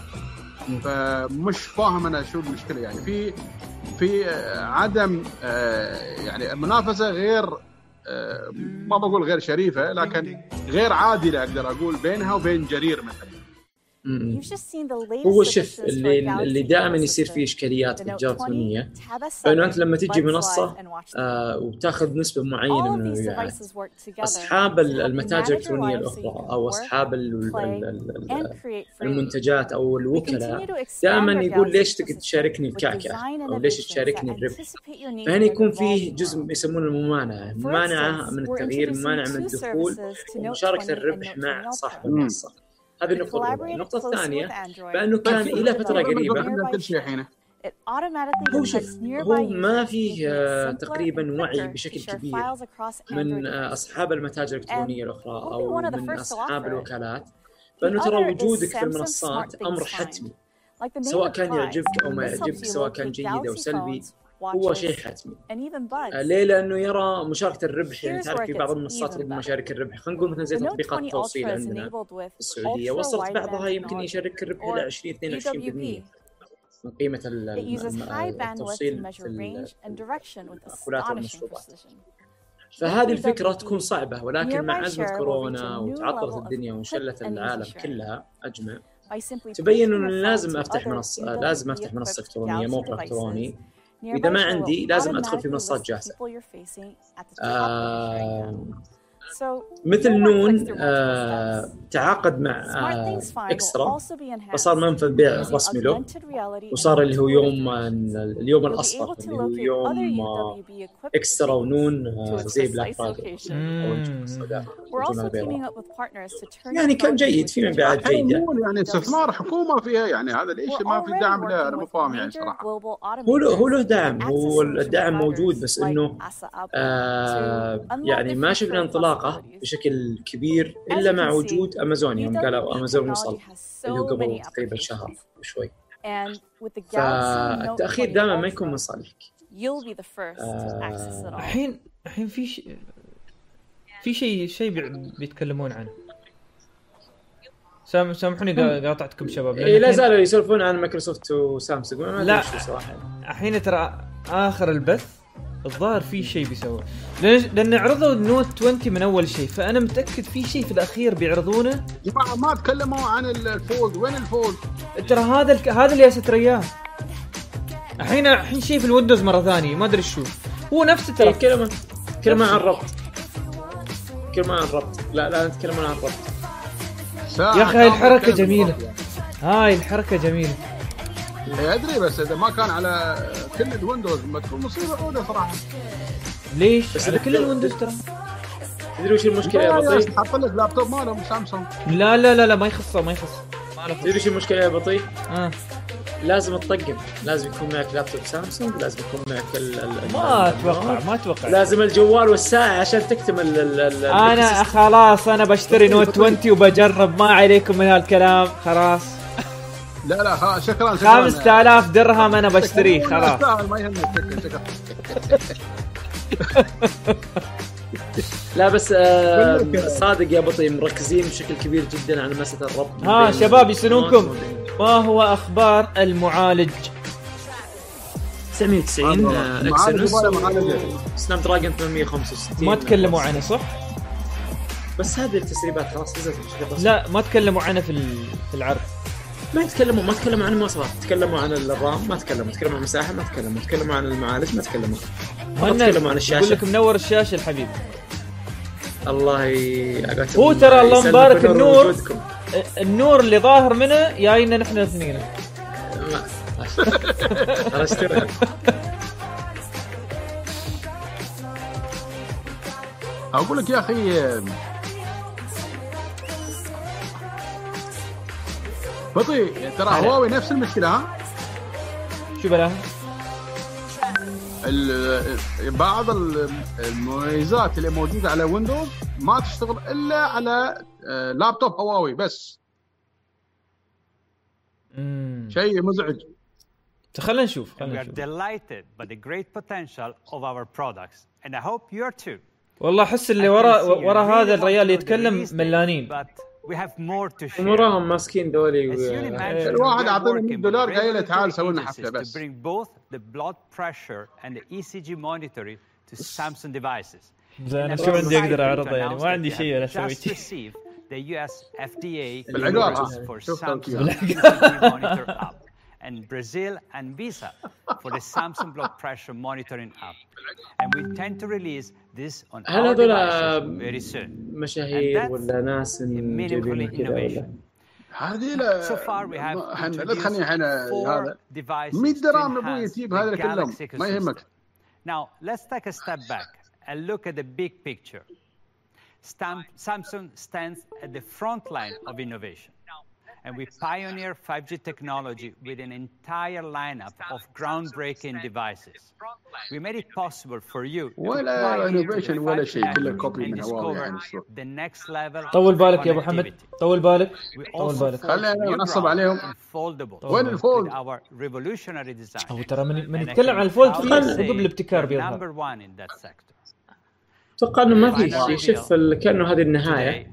فمش فاهم أنا شو المشكلة يعني في في عدم آه، يعني منافسة غير آه، ما بقول غير شريفة لكن غير عادلة أقدر أقول بينها وبين جرير مثلا. هو شف اللي, اللي دائما يصير فيه إشكاليات بالجرثوميه انه أنت لما تجي منصة آه وتاخذ نسبة معينة من المبيعات أصحاب المتاجر الإلكترونية الأخرى أو أصحاب المنتجات أو الوكلاء دائما يقول ليش تشاركني الكعكه أو ليش تشاركني الربح فهنا يكون فيه جزء يسمونه الممانعه ممانعه من التغيير ممانعه من الدخول ومشاركة الربح مع صاحب المنصة. هذه النقطة النقطة الثانية بأنه كان إلى فترة قريبة. كل شيء الحين هو شوف هو ما فيه تقريبا وعي بشكل كبير من أصحاب المتاجر الإلكترونية الأخرى أو من أصحاب الوكالات. بأنه ترى وجودك في المنصات أمر حتمي سواء كان يعجبك أو ما يعجبك سواء كان جيد أو سلبي. هو شيء حتمي. ليه؟ آه، لأنه يرى مشاركة الربح يعني تعرف في بعض المنصات تقدر مشارك الربح. خلينا نقول مثلا زي تطبيقات التوصيل عندنا. في السعودية وصلت بعضها يمكن يشارك الربح إلى 20 22% من قيمة التوصيل المأكولات المشروبات. فهذه الفكرة تكون صعبة ولكن مع أزمة كورونا وتعطلت الدنيا وانشلت العالم كلها أجمع. تبين أنه لازم أفتح منصة لازم أفتح منصة إلكترونية موقع إلكتروني. واذا ما عندي لازم أدخل في منصات جاهزة. آه مثل نون آه، تعاقد مع اكسترا فصار منفذ بيع رسمي له. وصار اللي هو يوم اليوم الأصفر اللي هو يوم اكسترا آه، ونون آه، زي Black Friday يعني كان جيد يعني. يعني في مبيعات جيده يعني. استثمار حكومه فيها يعني هذا الشيء ما في دعم له أنا مو فاهم يعني صراحة. هو له هو له دعم. هو الدعم موجود بس إنه يعني ما شفنا انطلاقة. آه، البيئه بشكل كبير إلا مع وجود امازون يوم قالوا امازون وصل اللي هو قبل تقريبا شهر وشوي فالتأخير دائما ما يكون من صالحك آه، الحين الحين في شيء في شيء شيء بيتكلمون عنه. سام سامحوني قاطعتكم شباب إيه لا زالوا يسولفون عن مايكروسوفت وسامسونج. لا. الحين ترى آخر البث الظاهر في شيء بيسووه لأن لأن عرضوا النوت 20 من أول شيء فأنا متأكد في شيء في الأخير بيعرضونه. جماعة ما تكلموا عن ال Fold وين ال Fold ترى هذا الك... هذا اللي اترياه الحين الحين شيء في الويندوز مرة ثانية ما أدري شو. هو نفسه ترى إيه، كلمه كلمة عن الربط كلمة عن الربط لا لا نتكلم عن الربط يا أخي هاي الحركة جميلة. هاي الحركة جميلة. إيه، أدري بس إذا ما كان على كل ال Windows ما تكون مصيبة عوده صراحة. ليش؟ بس على كل ال Windows ترى. تدري وش المشكلة يا بطي؟ حط لك لابتوب مالهم سامسونج. لا لا لا لا ما يخصه ما يخصه تدري وش المشكلة يا بطي؟ آه. لازم تطقم. لازم يكون معك لابتوب سامسونج لازم يكون معك ال ال ما أتوقع ما أتوقع. لازم الجوال والساعة عشان تكتم ال ال ال أنا خلاص أنا بشتري Note 20 وبجرب ما عليكم من هالكلام. خلاص. لا لا خلاص شكرا شكرا. 5000 درهم أنا بشتريه خلاص. ما يهمك شكرا شكرا. لا بس آه صادق يا بطي مركزين بشكل كبير جدا على مسألة الربط. ها شباب يسألونكم. ما هو أخبار المعالج؟ 990 آه، يبغى معالج. سناب دراجون 865 ما تكلموا عنه صح؟ بس هذه التسريبات خلاص نزلت. لا ما تكلموا عنه في ال- في العرض. ما يتكلموا ما تكلموا عن المواصفات. تكلموا عن الرام ما تكلموا تكلموا عن المساحة ما تكلموا تكلموا عن المعالج ما تكلموا ما تكلموا عن يقول الشاشة. لك منور الشاشة الحبيب. الله ي... هو ترى الله مبارك النور. وجودكم. النور اللي ظاهر منه جاينا نحن الاثنين. أنا اشتري أقول لك يا أخي بطي ترى. هواوي نفس المشكلة ها؟ شو بلاها؟ بعض ال- المميزات اللي موجودة على ويندوز ما تشتغل إلا على آه، لابتوب هواوي بس. شيء مزعج. خلينا نشوف we are delighted by the great potential of our products, and I hope you are too. والله أحس اللي ورا ورا هذا الريال اللي يتكلم ملانين. But we have more to share. وراهم ماسكين دولي As you imagine, الواحد اعطينا 100 working with دولار قال له تعال سوي لنا حفله to بس bring both the blood pressure and the ECG monitoring to Samsung devices. زين And شو عندي أقدر to اعرضه يعني ما عندي we شيء شيء received the US FDA for شوف Samsung تركيا. ECG monitor app and Brazil and Visa for the Samsung blood pressure monitoring app. And we intend to release this on هل our هذول devices very soon. مشاهير And that's ولا ناس جايبين كذا ولا هذه لا So far we have احنا لا introduced تخليني احنا four هذا devices 100 to درهم يا ابوي enhance تجيب the هذا كلهم Galaxy ما ecosystem. يهمك Now, let's take a step back and look at the big picture. Stam- Samsung stands at the front line of innovation. And we pioneer 5G technology with an entire lineup of groundbreaking devices. We made it possible for you to ولا innovation ولا 5G شيء كله copy من هواوي discover يعني الصوت the next level طول of بالك يا ابو حمد connectivity. طول بالك We طول also بالك خلينا نعصب عليهم. وين with ال Fold؟ our revolutionary design. هو ترى من, من يتكلم عن ال Fold قبل الابتكار بيظهر number one in that sector. أتوقع انه ما في شيء شوف كانه هذه النهايه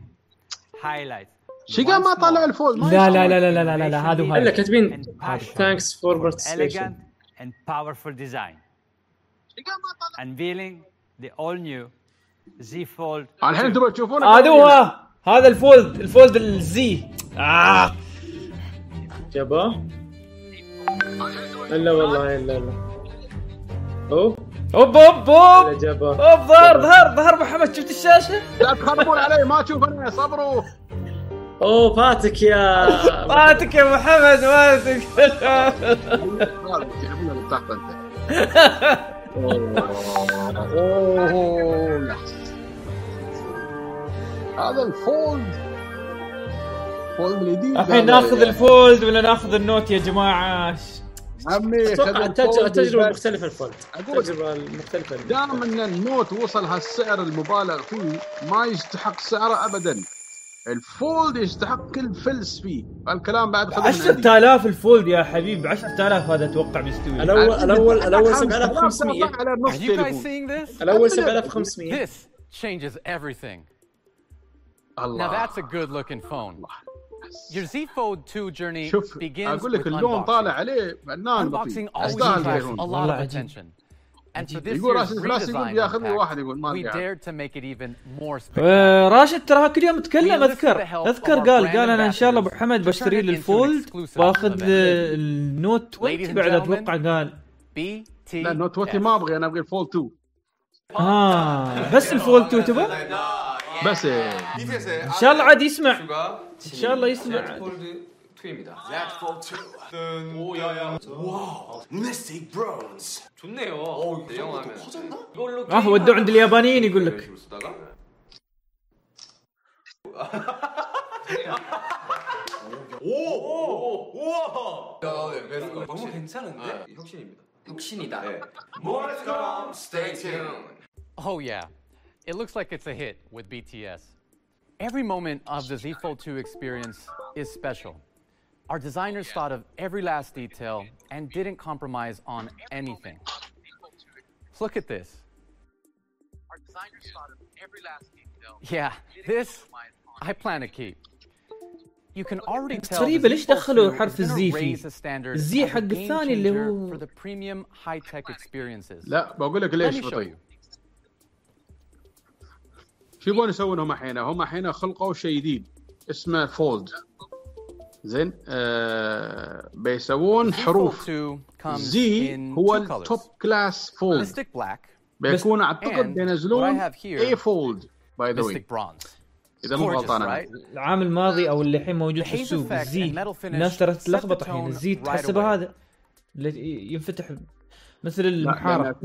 شيقا ما طلع الفول ما لا لا لا لا لا لا لا, لا هذا إلا وهذا كاتبين ثانكس فور بارتيسيبيشن and powerful design. Unveiling the all new Z Fold. الحين 2. تبغى تشوفون هذا هو. هذا الفولد الفولد الزي آه. جابوه؟ إلا والله إلا الا أوه. اوب اوب اوب اوب ظهر ظهر ظهر محمد شفت الشاشة؟ لا تخربون علي ما أشوف أنا صبروا. اوه فاتك يا فاتك يا محمد فاتك انت اوه. هذا ال Fold Fold الجديد الحين. ناخذ ال Fold ولا ناخذ ال Note يا جماعة عمي أتوقع التجربه. مختلفة ال Fold التجربة المختلفه دام إن ال Note وصل هالسعر المبالغ فيه ما يستحق سعره ابدا ال Fold يستحق كل فلس فيه. الكلام بعد خذه من عندي 10000 ال Fold يا حبيبي 10000 هذا أتوقع بيستوي. الأول الأول الأول خمسة آلاف 7500 على نص Are you guys تليفون. seeing this? الأول 7500 This changes everything. Now that's a good looking phone. Your Z Fold 2 journey شوف begins أقول لك with اللون unboxing. طالع عليه فنان Unboxing always attracts a lot of عجيب. attention. And for this يقول year's راشد يقول واحد يقول ما more آه،. راشد ترى كل يوم يتكلم enlisted اذكر أذكر قال brand قال أنا إن شاء الله أبو حمد بشتري لي ال Fold. آه، ال Note 20 Ladies and بعد gentlemen, أتوقع قال. لا Note 20 ما أبغي أنا أبغي ال Fold 2 آه بس ال Fold 2 تبغى؟ بس. إن شاء الله عاد يسمع إن شاء الله يسمع 입니다. Z Fold 2. 오 야야. 와, Mystic Bronze. 좋네요. 어, 대형하면. 커졌나? 이걸로 اه ودوه عند اليابانيين يقول لك 쓰다가 오! 우와! 야, 네, 베스트. 너무 괜찮은데? 혁신입니다. 혁신이다. 네. More to come. Stay tuned. Oh, yeah. It looks like it's a hit with BTS. Every moment of the Z Fold 2 experience is special. Our designers thought of every last detail and didn't compromise on anything. Look at this. Our designers thought of every last detail. Yeah, this I plan to keep. You can already tell غريبة the ليش Z Fold دخلوا 2 حرف is gonna الزي raise فيه؟ the standard الزي as a حق game الثاني اللي changer هو for the premium high-tech experiences. لا بقول لك Let ليش me show بطيء you. شو يبغون يسوون هم الحين؟ هم الحين خلقوا شيء جديد اسمه فولد زين آه بيسوون حروف Z هو. ال top class Fold بيكون اعتقد بينزلون اي Fold by the way. إذا مو غلطان right? العام الماضي أو اللي الحين موجود في السوق finish الناس ترى تتلخبط الحين right تحسبه. هذا ينفتح مثل المحاره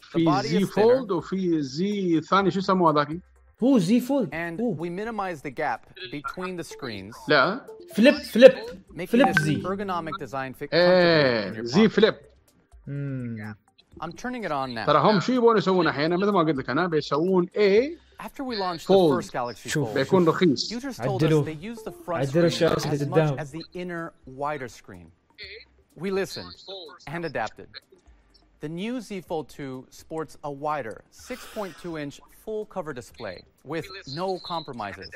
في Z Fold وفي Z ثاني شو يسموه ذاك؟ هو زي فولد and we minimize the gap between the screens, لا فليب فليب making فليب this زي ergonomic design fit comfortably in ايه your زي pocket. فليب مم. I'm turning it on now. ترى هم شو يبغون يسوون الحين مثل ما قلت لك انا بيسوون اي After we launched the فولد first Galaxy شوف، Fold, بيكون رخيص users told us عدلوا. they use the front عدلوا screen الشاشة اللي as much قدام. as the inner, wider screen. We listened and adapted. The new Z Fold 2 sports a wider 6.2 inch full cover display with no compromises.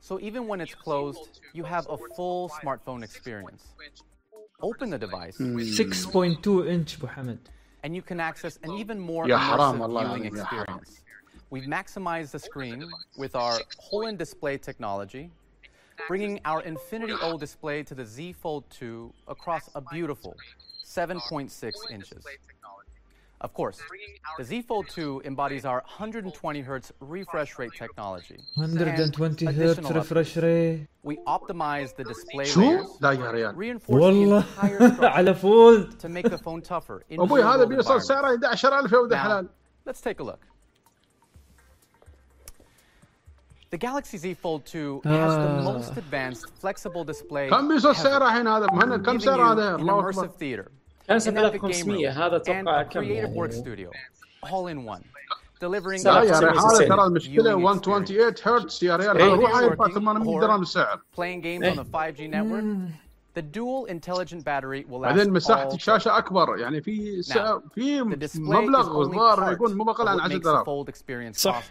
So even when it's closed, you have a full smartphone experience. Open the device. 6.2 inch, Mohammed. And you can access an even more immersive viewing experience. We've maximized the screen with our Holon display technology, bringing our Infinity O display to the Z Fold 2 across a beautiful 7.6 inches. Of course, the Z Fold 2 embodies our 120 hertz refresh rate technology. and 120 additional هرتز ريفرش ريت We optimized the display شو؟ layers, لا يا ريال reinforcing the والله entire structure على فولد to make the phone tougher in ابوي هذا real-world بيوصل environments. سعره 11000 يا ولد Now, الحلال let's take a look. The Galaxy Z Fold 2 has the Ah. most advanced flexible display. كم بيوصل ever, سعره الحين هذا مهند كم giving سعر you هذا an الله اكبر immersive theater, كان an epic game 7500 room, هذا and أتوقع كم creative work يعني studio, all in one, delivering لا a يا ريال ترى المشكلة experience. 128 هرتز يا ريال إيه. هذا روح يرفع Working 800 or درهم السعر playing games on the 5G network. The dual intelligent battery will last بعدين مساحه all الشاشه اكبر يعني في سعر في The display is مبلغ part يكون مو of أقل عن what makes the 10000 fold experience صح.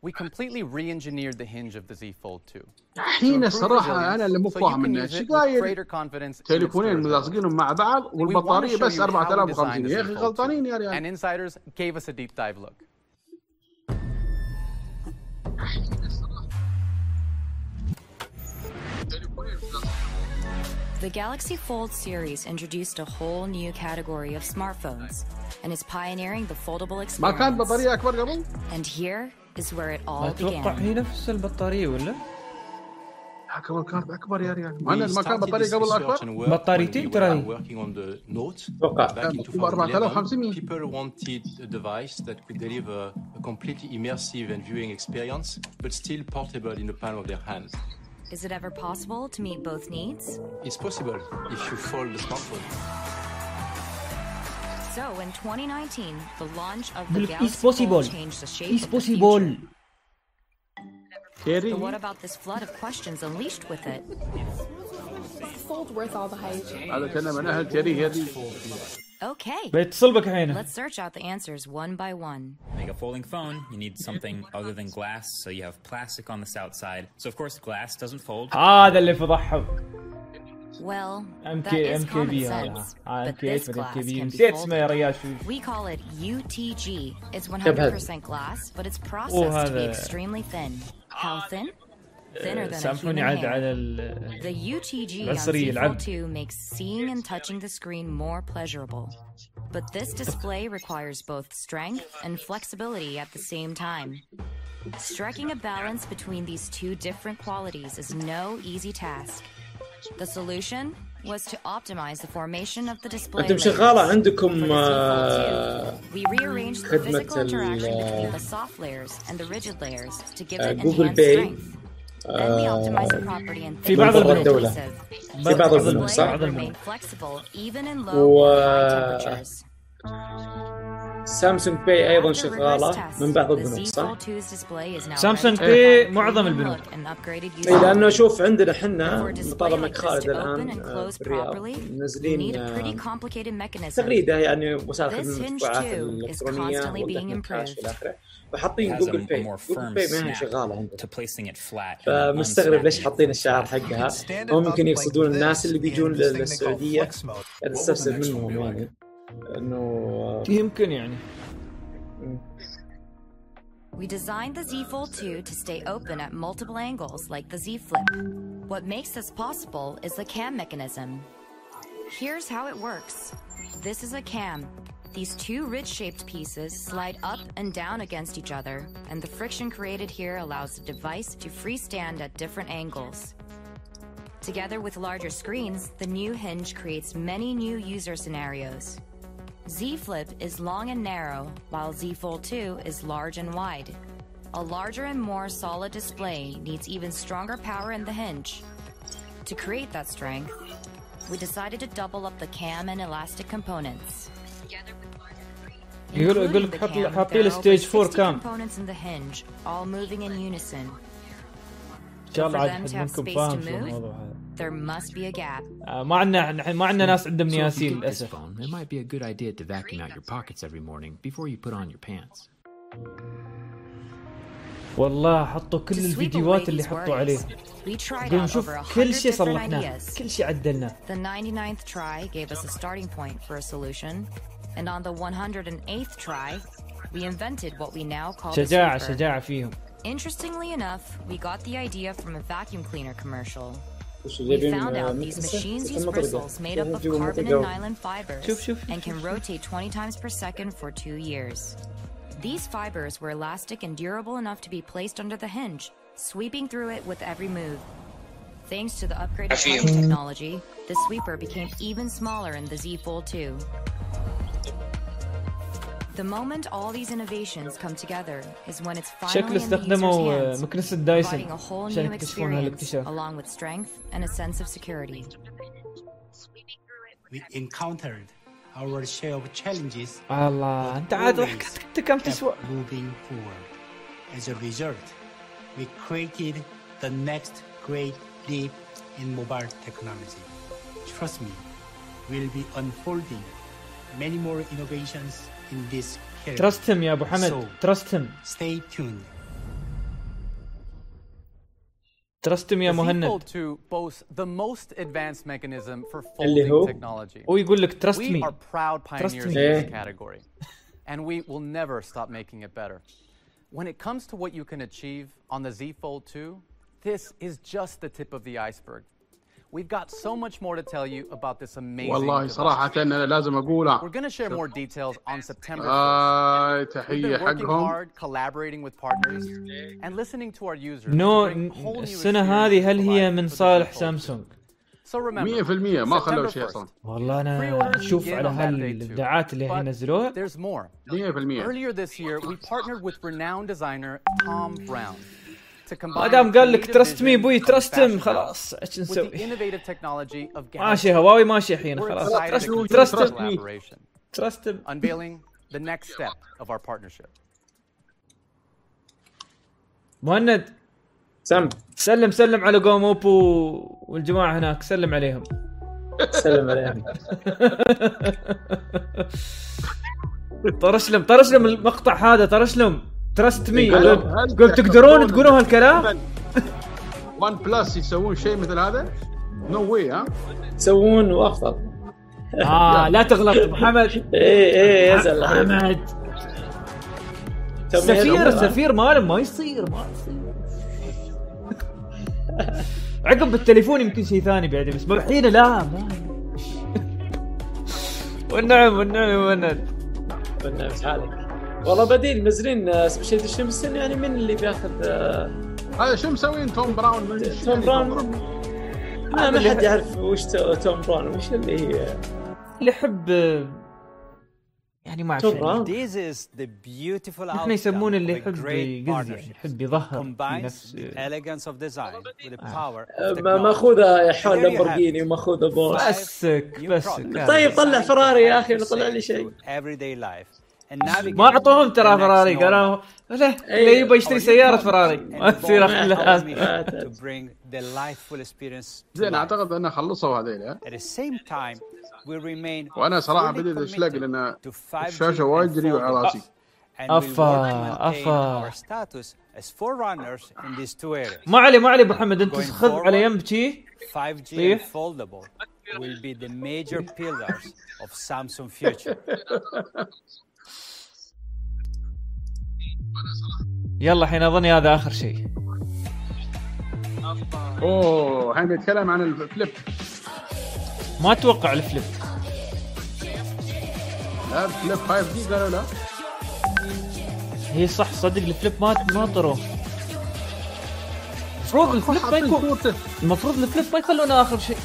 Possible. We completely re-engineered the hinge of the Z Fold 2. الحين To improve الصراحه أنا اللي مو resilience, so you فاهم can انه use إيش it with قايل greater confidence in its تليفونين durability. ملازقينهم مع بعض We want to والبطاريه show بس you how we 4050 designed the يا Z أخي Fold غلطانين 2, يا ريال And insiders gave us a deep dive look. The Galaxy Fold series introduced a whole new category of smartphones and is pioneering the foldable ما كانت experience. بطاريه اكبر قبل؟ And here is where it all اتوقع began. هي نفس البطاريه ولا؟ لا قبل كانت اكبر يا ريال We مهند ما كان started بطاريه this قبل research اكبر؟ and work when بطاريتين we ترى were هي. working on the Note أتوقع back in مكتوب 4500 2011. People wanted a device that could deliver a completely immersive and viewing experience, but still portable in the palm of their hands. Is it ever possible to meet both needs? It's possible if you fold the smartphone. So in 2019, the launch of يقول the لك is Galaxy Fold possible changed the shape is of the possible future. تيري But what about this flood of questions unleashed with it? Fold worth all the hype. هذا كان من اهل تيري هذه Okay. بيتصل بك الحين Let's search out the answers one by one. Make a folding phone, you need something other than glass, so you have plastic on this outside. So of course glass doesn't fold. هذا اللي فضحهم Well, ام that كي is ام كي common بي هذا sense. ام But كي this 8 ام كي glass بي can be نسيت اسمه يا folded. ريال شو We call it UTG. It's شبهت. 100% glass, but it's processed أوه، to be هذا- extremely thin. How thin? Thinner than a human سامحوني عاد hair. على ال- The UTG on العصرية Z العبد Fold 2 makes seeing and touching the screen more pleasurable. But this display requires both strength and flexibility at the same time. Striking a balance between these two different qualities is no easy task. The solution was to optimize the formation of the display. انتم layers. شغاله عندكم For the Z Fold 2, آه، we rearranged the خدمة physical interaction ال- between the soft layers and the rigid layers to give آه، it جوجل enhanced باي strength. Then we optimize the property and في things بعض like البنوك. adhesive. في بعض The البنوك display صح؟ will remain flexible even in low و or high temperatures. Samsung Pay أيضا شغالة من بعض البنوك صح؟ Fold 2's display is now Samsung Pay معظم البنوك إي لأنه. شوف عندنا إحنا this خالد الآن open and close في الرياض properly, you need منزلين. تغريده يعني وسائل خدمة المدفوعات الالكترونيه constantly being والدفع الكاش improved. والى آخره فحاطين Google Pay Google Pay ما هي شغالة and فمستغرب ليش حاطين الشعار. حقها هم يمكن يقصدون الناس اللي بيجون للسعودية قاعد استفسر منهم يعني انه يمكن يعني We designed the Z Fold 2 to stay open at multiple angles like the Z Flip. What makes this possible is the cam mechanism. Here's how it works. This is a cam. These two ridge-shaped pieces slide up and down against each other, and the friction created here allows the device to freestand at different angles. Together with larger screens, the new hinge creates many new user scenarios. Z Flip is long and narrow, while Z Fold 2 is large and wide. A larger and more solid display needs even stronger power in the hinge. To create that strength, we decided to double up the cam and elastic components. يقول يقول لك Including the حط cam, حاطي there لي are over ستيج 60 4 كام components in the hinge, all moving in unison. ان شاء الله For عاد them حد to have منكم space فاهم to شو move, الموضوع هذا there must be a gap. آه، ما عندنا الحين ما عندنا ناس عندهم So if you نياسين get this للاسف phone, it might be a good idea to vacuum out your pockets every morning before you put on your pants. والله حطوا كل To sweep الفيديوهات away اللي these حطوا worries, عليها we tried قلنا out شوف over a كل hundred شيء different صلحناه ideas. كل شيء عدلناه The 99th try gave us a starting point for a solution, and on the 108th try, we invented what we now call the شجاعة sweeper. شجاعة فيهم Interestingly enough, we got the idea from a vacuum cleaner commercial. We found out these machines use bristles made up of carbon and nylon fibers and can rotate 20 times per second for two years. These fibers were elastic and durable enough to be placed under the hinge, sweeping through it with every move. Thanks to the upgraded technology, the sweeper became even smaller in the Z Fold 2. The moment all these innovations come together is when it's finally شكل in the user's استخدموا آه، hands, مكنسة دايسون providing a whole عشان new يكتشفون experience هالاكتشاف along with strength and a sense of security. We encountered our share of challenges. الله انت عاد always وحكتك انت كم تسوى kept moving forward. As a result, we created the next great leap in mobile technology. Trust me, we'll be unfolding many more innovations in this career. ترستهم يا ابو حمد So, ترستهم stay tuned. ترستهم يا The Z مهند Fold 2 boasts the most advanced mechanism for اللي folding هو؟ technology. هو يقول لك trust we me. are proud Trust pioneers me. in إيه. this category, and we will never stop making it better. When it comes to what you can achieve on the Z Fold 2, this is just the tip of the iceberg. والله صراحة أنا لازم أقولها. آه تحية حقهم. نو السنة هذه هل هي من صالح سامسونج؟ 100% ما خلوا شيء أصلا. والله أنا أشوف على هالابداعات اللي هنا نزلوها 100% earlier ما دام قال لك ترست مي vision أبوي of ترست fashion ام خلاص إيش نسوي؟ ماشي. هواوي ماشي الحين خلاص. ترست continue ترست unveiling the next step of our partnership. مهند. سم. سلم سلم على قوم اوبو والجماعة هناك. سلم عليهم. سلم عليهم. طرش لهم طرش لهم المقطع هذا طرش لهم. trust me قول تقدرون تقولون هالكلام؟ OnePlus يسوون شيء مثل هذا؟ no way ها؟ يسوون وافضل آه لا تغلط أبو حمد. إيه إيه يزعل حمد. السفير السفير ماله ما يصير ما يصير. عقب بالتليفون يمكن شيء ثاني بعدين بس الحين لا ما والنعم والنعم والنعم. والنعم. حالك والله بديل منزلين special بس إنه يعني من اللي بياخذ آه، هذا شو مسوين؟ Thom Browne من Thom Browne. ما ما حد يعرف وش تو- توم براون وش اللي هي. اللي يحب يعني ما أعرف يعني. نحن يسمون اللي يحب يقز يعني. يحب يظهر نفس آه. ماخوذة have لامبورجيني وماخوذه بورش. بسك بسك طيب طلع فراري يا أخي طلع لي شيء. ما أعطوهم ترى فراري قالوا له اللي يبغى يشتري سيارة فراري. ما تصير زين أعتقد إنه خلصوا هذين وأنا صراحة بديت اشلق لأن الشاشة وايد على راسي. أفا أفا. ما علي ما علي أبو محمد أنت خذ على يمتي 5G طيب. will be the major pillars of Samsung future. يلا الحين اظني هذا آخر شيء. أوه الحين بيتكلم عن الفليب ما أتوقع الفليب لا الفليب 5 جي قالوا لا. هي صح صدق الفليب ما ما طروه المفروض الفليب ما يكون المفروض الفليب ما يخلونه آخر شيء.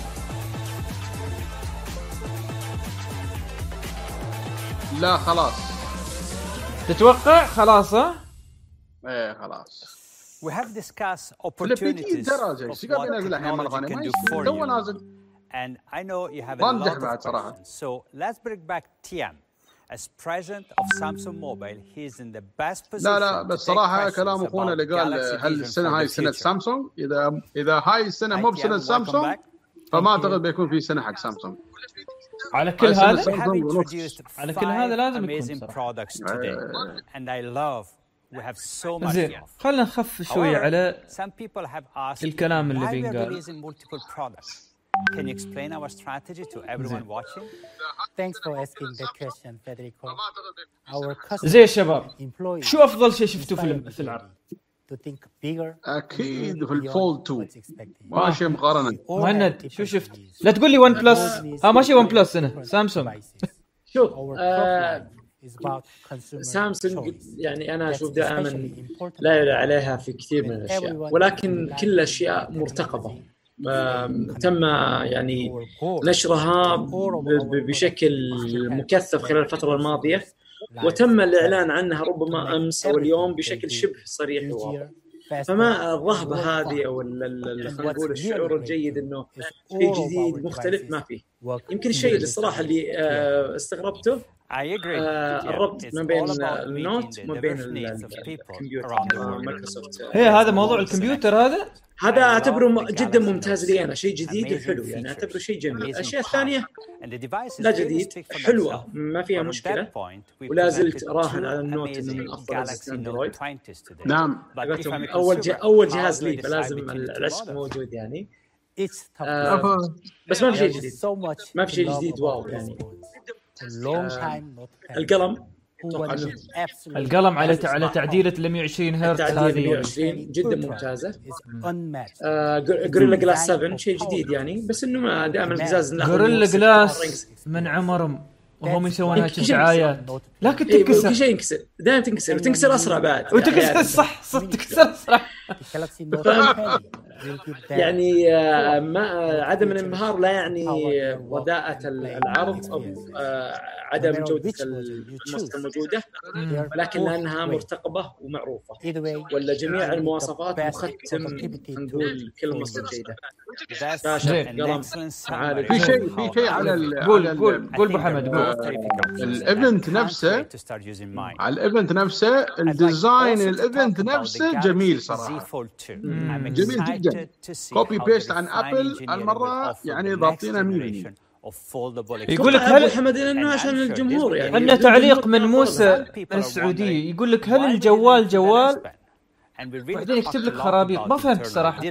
لا خلاص. تتوقع خلاص ها إيه خلاص We have discussed opportunities درجه of إيش قاعد what ينزل الحين تو you. نازل And I know you have a lot of صراحة. questions. So let's bring back Tian. As president of Samsung Mobile, he is in the best position لا لا to بس questions كلام اخونا اللي قال هل for هاي future. سامسونج اذا اذا هاي السنة مو welcome سامسونج. فما اعتقد بيكون في سنه حق سامسونج على كل هذا على كل هذا لازم يكون amazing products today, and I love. We have so much زين. خلينا نخف شوي على الكلام اللي بينقال. Can you explain our strategy to everyone watching? Thanks for asking that question, Federico. Our customers زين يا شباب and employees شو افضل شيء شفتوه في العرض؟ To think bigger أكيد في الفولد 2 what's expected. ما شيء مقارنه مهند شو شفت؟ لا تقول لي OnePlus ها ما شيء ون بلس هنا. سامسونج شوف آه سامسونج choice. يعني أنا أشوف دائما لا يعلى عليها في كثير من الأشياء. ولكن كل الاشياء مرتقبة. تم يعني نشرها بشكل مكثف خلال الفترة الماضية. وتم الإعلان عنها ربما أمس أو اليوم بشكل شبه صريح وواضح. فما الرهبه هذه أو خلينا نقول الشعور الجيد إنه شيء جديد مختلف ما فيه. يمكن الشيء اللي الصراحة اللي آه، استغربته I agree. Uh, الربط ما بين ال Note وما بين الكمبيوتر مايكروسوفت هي هذا موضوع الكمبيوتر هذا؟ هذا أعتبره جدا ممتاز لي أنا. شيء جديد وحلو يعني. أعتبره شيء جميل. الاشياء الثانية لا جديد. حلوة. ما فيها مشكلة. ولا زلت راهن على ال Note إنه من أفضل اندرويد نعم. أول أول جهاز لي فلازم العشق موجود يعني. بس ما في شيء جديد ما في شيء جديد. واو يعني time not had. القلم. القلم على على تعديله ال 120 هرتز هذه. 120 جدا ممتازة. جوريلا جلاس 7 شيء جديد يعني بس إنه ما دائما القزاز ست جلاس. من عمر وهم يسوون هاي كل شيء دعايات لكن إيه، كل تنكسر شيء ينكسر. دائما تنكسر وتنكسر أسرع بعد. وتنكسر أحياناً. صح صح تنكسر صح The Galaxy Note فاهم؟ 10 will give them يعني آه، ما آه، عدم الانبهار لا يعني رداءة العرض أو آه، عدم جودة المنصة الموجودة. ولكن لانها مرتقبة ومعروفة. ولا جميع المواصفات مختم نقول كل excellent معالج في شيء في شيء على قول قول قول ابو حمد قول. الايفنت نفسه على الايفنت نفسه الديزاين الايفنت نفسه جميل صراحة. جميل جدا. copy paste عن ابل المرة يعني ضابطينها 100% يقول لك هل حمد لأنه عشان الجمهور يعني. عندنا تعليق من موسى من السعودية. يقول لك هل الجوال جوال؟ بعدين يكتب لك خرابيط ما فهمت صراحة.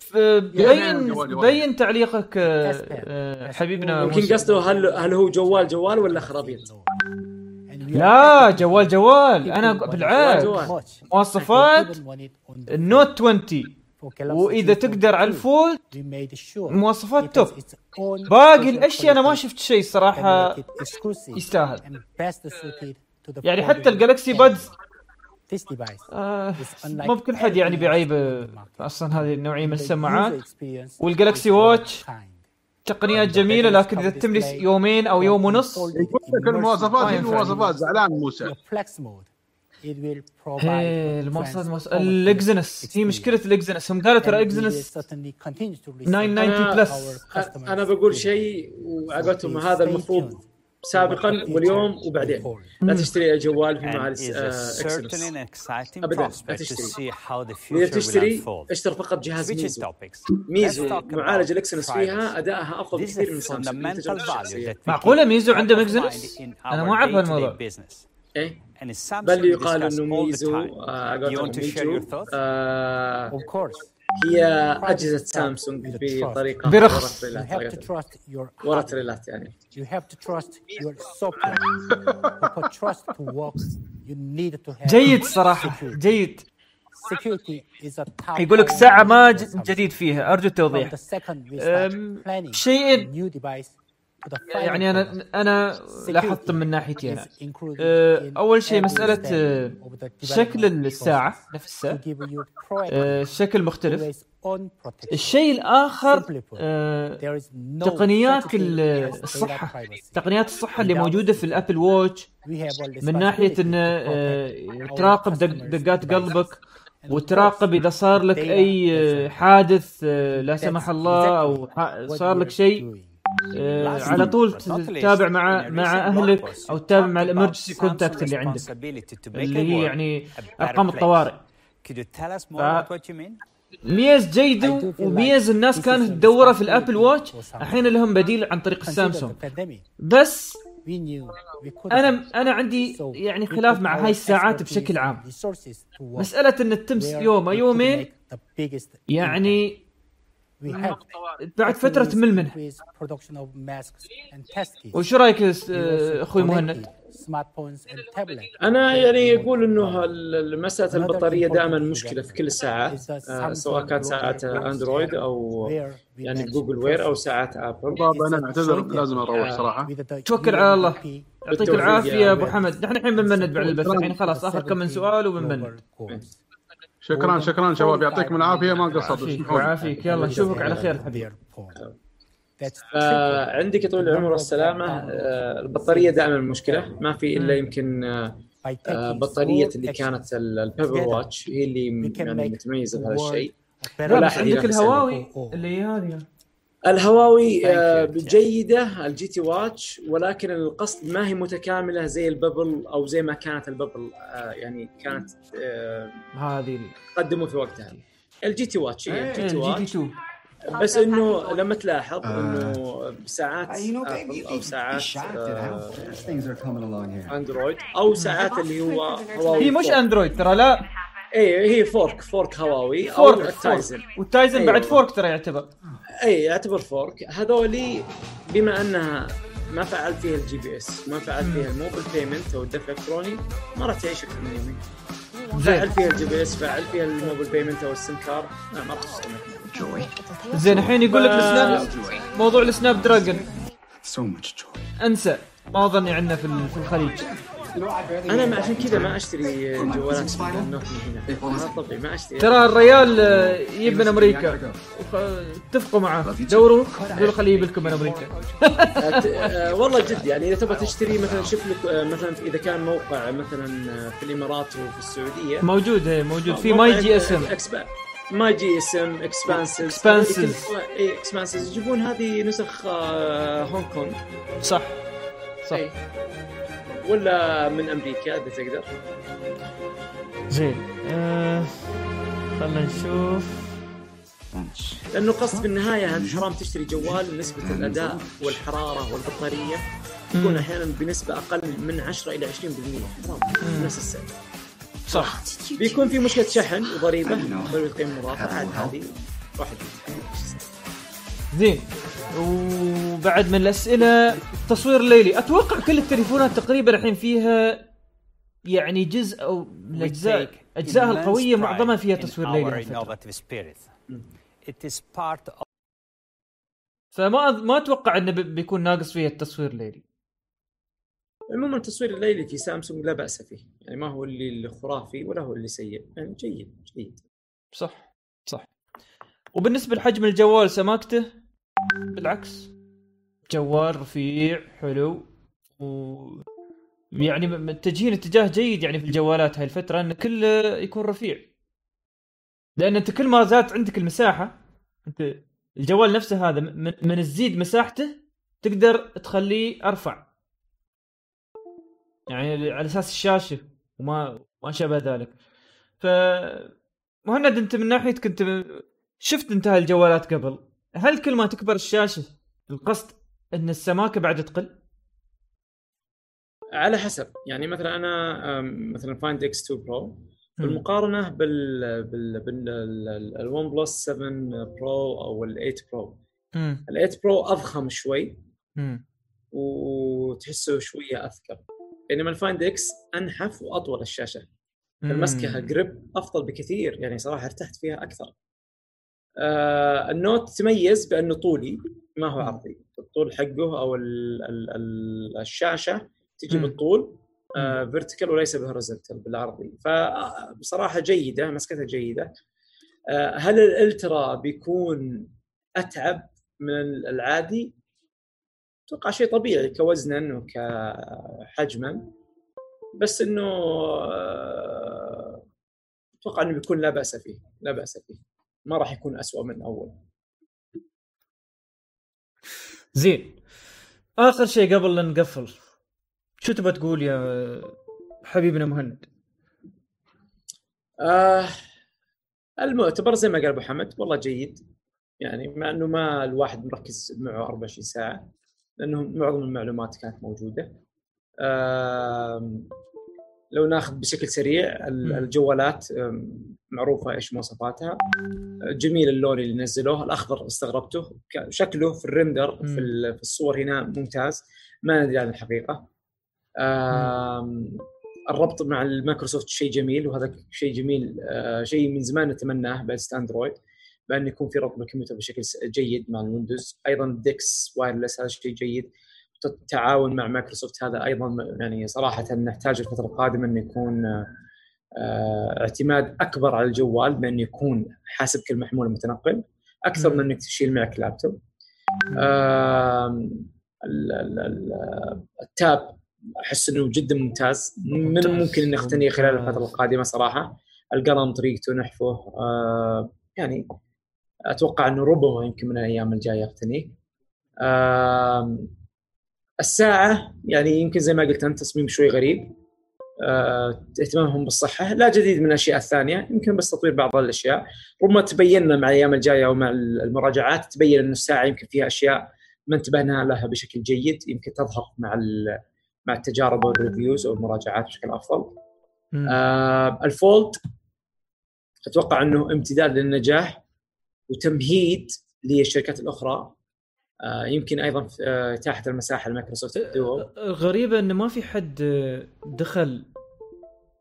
ف- بين بين تعليقك آه، آه، حبيبنا يمكن موسى. قصده هل هل هو جوال جوال ولا خرابيط؟ لا جوال جوال. أنا بالعكس. مواصفات ال Note 20 وإذا تقدر على sure. مواصفات top باقي الأشياء أنا ما شفت شيء صراحة يستاهل. يعني حتى ال Galaxy. Buds آه مو بكل حد يعني بيعيب market. أصلا هذه النوعية من السماعات. والجالكسي واتش. تقنيات جميلة لكن إذا تتم لي يومين أو يوم ونص يقول لك المواصفات ما هي. المواصفات؟ زعلان موسى. إيه performance الاكزنس هي مشكلة الاكزنس هم قالوا ترى اكزنس certainly continue to research 990 أنا- بلس. أنا بقول شيء وعقبتهم هذا المفروض سابقا واليوم وبعدين. لا تشتري جوال في And مع is a اكسنس exciting ابدا. لا تشتري. إذا تشتري. اشتر فقط جهاز ميزو. ميزو معالج الاكسنس. فيها ادائها افضل بكثير من سامسونج معقولة ميزو عنده top of ماكزنس؟ mind in أنا ما أعرف business. إيه؟ بل يقال إنه ميزو. اوف آه، كورس آه، هي أجهزة سامسونج بطريقة برخص ورث ريلات يعني. You have to trust your software. For trust to work. You need to have جيد صراحة. جيد. يقول لك ساعة ما جديد فيها. أرجو التوضيح. شيء يعني أنا أنا لاحظت من ناحيتين. أه، أول شيء مسألة أه، شكل الساعة. نفسها أه، شكل مختلف. الشيء الآخر تقنيات الصحة. تقنيات الصحة اللي موجودة في ال Apple Watch من ناحية إن تراقب دقات قلبك. وتراقب إذا صار لك أي حادث لا سمح الله أو صار لك شيء آه، على طول تتابع مع مع أهلك أو تتابع مع ال emergency contact اللي عندك. اللي هي يعني أرقام الطوارئ. ف... ميز جيده وميز الناس كانت تدورة في الأبل واتش الحين لهم بديل عن طريق السامسونج بس أنا أنا عندي يعني خلاف مع هاي الساعات بشكل عام. مسألة إن تمس يوم يومين يعني بعد فترة تمل منها. وش رأيك also أخوي مهند؟ أنا يعني أقول إنه ال- مساله البطارية دائما مشكلة في كل الساعات آه، سواء كانت ساعات اندرويد أو يعني Google Wear أو ساعات ابل بابا أنا أعتذر لازم أروح صراحة. with the توكل على الله. يعطيك العافية أبو أبو حمد. نحن الحين بنبند بعد البث. الحين خلاص آخر كم من سؤال وبنبند شكرا شكرا شباب يعطيكم العافية ما قصرت. يعافيك اسمحوا لي ويعافيك يلا نشوفك على خير. حبيبي. فعندك طول العمر والسلامه آه، البطارية دائما مشكلة. ما في إلا يمكن آه، آه، بطارية اللي كانت ال- ال Pebble Watch هي اللي يعني متميزة بهذا الشيء. عندك الهواوي اللي هي هذه. الهواوي آه، جيده ال GT Watch ولكن القصد ما هي متكاملة زي ال Pebble أو زي ما كانت ال Pebble آه، يعني كانت آه، هذه قدموا في وقتها. ال GT Watch هي ال GT T Watch. 2 بس إنه لما تلاحظ إنه ساعات ابل أو ساعات. اندرويد أو ساعات اللي هو هواوي هي مش. اندرويد ترى لا. اي هي fork fork هواوي أو fork ال Tizen fork وال Tizen بعد أيوة. fork ترى يعتبر. اي يعتبر fork هذولي بما أنها ما فعلت فيها ال GPS ما فعلت فيها ال mobile payment أو الدفع الإلكتروني ما راح تعيش أكثر من يومين زين. فعل فيها ال GPS فعل فيها ال mobile payment أو ال SIM card لا ما راح تستخدم زين الحين يقول لك ال Snap موضوع ال Snapdragon. So much joy. انسى. ما اظني عندنا في الخليج. أنا ما عشان كذا ما أشتري جوالات من هنا. ما طبيعي ما أشتري. ترى الريال آه، يجيب من أمريكا اتفقوا معاه دوروا. قولوا خليه يجيب لكم من أمريكا. آه، والله جد يعني إذا تبغى تشتري مثلا شوف لك آه، مثلا إذا كان موقع مثلا آه، في الإمارات وفي السعودية. موجود إيه، موجود. في My GSM My GSM Expansys Expansys. اي Expansys يجيبون هذه نسخ آه، هونغ كونغ صح. صح. إي. ولا من أمريكا إذا تقدر؟ زين آه خلينا نشوف. لأنه قصد في النهايه انت حرام تشتري جوال نسبه الأداء والحرارة والبطارية. تكون أحيانا بنسبة أقل من 10 إلى 20% حرام نفس السعر. صح. بيكون في مشكلة شحن وضريبة ضريبه قيمه مضافة. عاد هذه واحد زين. وبعد من الأسئلة تصوير ليلي. أتوقع كل التليفونات تقريبا الحين فيها يعني جزء أو من take اجزائها القوية معظمها فيها تصوير ليلي فما ما أتوقع إنه بي- بيكون ناقص فيها التصوير الليلي عموما التصوير الليلي في سامسونج لا بأس فيه. يعني ما هو اللي الخرافي ولا هو اللي سيء. يعني جيد جيد. صح صح. وبالنسبة لحجم الجوال سماكته؟ بالعكس. جوال رفيع حلو. و يعني متجهين اتجاه جيد يعني في الجوالات هاي الفترة إن كله يكون رفيع. لأن أنت كل ما زادت عندك المساحة أنت الجوال نفسه هذا من, تزيد مساحته تقدر تخليه أرفع. يعني على أساس الشاشة وما ما شابه ذلك. ف مهند أنت من ناحيتك أنت شفت انت الجوالات قبل؟ هل كل ما تكبر الشاشة القصد إن السماكة بعد تقل؟ على حسب. يعني مثلا أنا مثلا Find X 2 Pro بالمقارنة بال بال بال OnePlus 7 Pro أو ال 8 Pro ال 8 Pro أضخم شوي. وتحسه شوية أثقل. بينما ال Find X أنحف وأطول الشاشة. المسكه grip أفضل بكثير. يعني صراحة ارتحت فيها أكثر. آه ال Note تميز بأنه طولي ما هو عرضي. الطول حقه أو ال ال ال الشاشة تجي بالطول آه vertical وليس ب horizontal بالعرضي. فبصراحه جيدة مسكتها جيدة. آه هل الالترا بيكون أتعب من العادي؟ أتوقع شيء طبيعي كوزنا وكحجما. بس إنه أتوقع إنه بيكون لا بأس فيه لا بأس فيه. ما راح يكون أسوأ من أول. زين. آخر شيء قبل لا نقفل. شو تبغى تقول يا حبيبنا مهند؟ آه المؤتمر زي ما قال أبو حمد والله جيد. يعني مع إنه ما الواحد مركز معه 24 ساعة لأنه معظم المعلومات كانت موجودة. آه لو ناخذ بشكل سريع الجوالات معروفة إيش مواصفاتها. جميل اللون اللي نزلوه الأخضر استغربته. شكله في الرندر في, الصور هنا ممتاز. ما ندري عن الحقيقة. الربط مع المايكروسوفت شيء جميل وهذا شيء جميل شيء من زمان نتمناه بعد اندرويد بأن يكون في ربط بالكمبيوتر بشكل جيد مع الويندوز. أيضا DeX wireless هذا شيء جيد. التعاون مع مايكروسوفت هذا أيضا يعني صراحة نحتاج الفترة القادمة إنه يكون اعتماد أكبر على الجوال بأن يكون حاسب كل محمول متنقل أكثر من إنك تشيل معك لابتوب. التاب أحس إنه جدا ممتاز. من ممكن إني اقتنيه خلال الفترة القادمة صراحة. القلم طريقته نحفه. يعني أتوقع إنه ربما يمكن من الأيام الجاية اقتنيه. الساعة يعني يمكن زي ما قلت أنت تصميم شوي غريب أه، اهتمامهم بالصحة لا جديد من الأشياء الثانية يمكن بس تطوير بعض الأشياء. ربما تبين مع الأيام الجاية ومع المراجعات تبين أن الساعة يمكن فيها أشياء ما انتبهنا لها بشكل جيد يمكن تظهر مع مع التجارب وال reviews أو المراجعات بشكل أفضل. آه ال Fold أتوقع أنه امتداد للنجاح وتمهيد للشركات الأخرى. يمكن أيضا آه، اتاحه المساحة ل Microsoft Duo. غريبة انه ما في حد دخل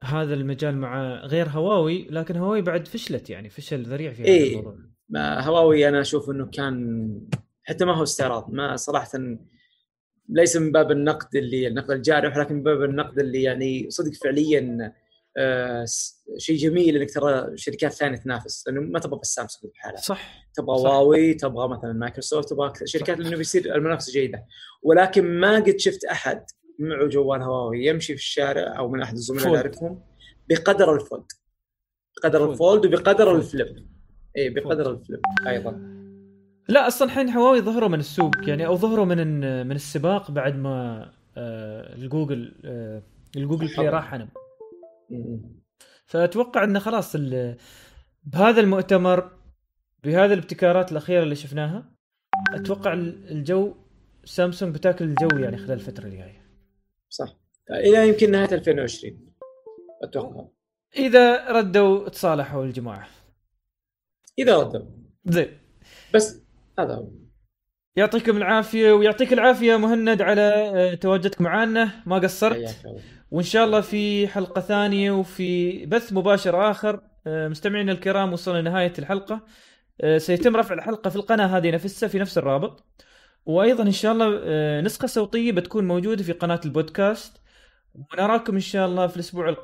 هذا المجال مع غير هواوي لكن هواوي بعد فشلت يعني فشل ذريع في إيه الموضوع. هواوي أنا أشوف إنه كان حتى ما هو استعراض ما صراحة ليس من باب النقد اللي النقد الجارح لكن من باب النقد اللي يعني صدق فعليا آه شيء جميل إنك ترى شركات ثانية تنافس لأنه ما تبغى بس سامسونج بحالها. صح. تبغى هواوي تبغى مثلا مايكروسوفت تبغى شركات لأنه بيصير المنافسة جيدة. ولكن ما قد شفت أحد معه جوال هواوي يمشي في الشارع أو من أحد الزملاء اللي اعرفهم بقدر ال Fold بقدر ال Fold وبقدر ال Flip. اي بقدر ال Flip أيضا. لا أصلا الحين هواوي ظهروا من السوق يعني أو ظهروا من من السباق بعد ما آه الجوجل آه ال Google Play راح عنهم فأتوقع إنه خلاص بهذا المؤتمر بهذه الابتكارات الأخيرة اللي شفناها أتوقع الجو سامسونج بتاكل الجو يعني خلال الفترة الجايه صح. إلى يمكن نهاية 2020 أتوقع. إذا ردوا تصالحوا الجماعة. إذا ردوا. زين. بس هذا هو. يعطيكم العافية ويعطيك العافية مهند على آه، تواجدك معنا ما قصرت. وإن شاء الله في حلقة ثانية وفي بث مباشر آخر آه، مستمعينا الكرام وصلنا لنهاية الحلقة. آه، سيتم رفع الحلقة في القناة هذه نفسها في نفس الرابط. وأيضا إن شاء الله نسخة صوتية بتكون موجودة في قناة البودكاست. ونراكم إن شاء الله في الأسبوع القادم.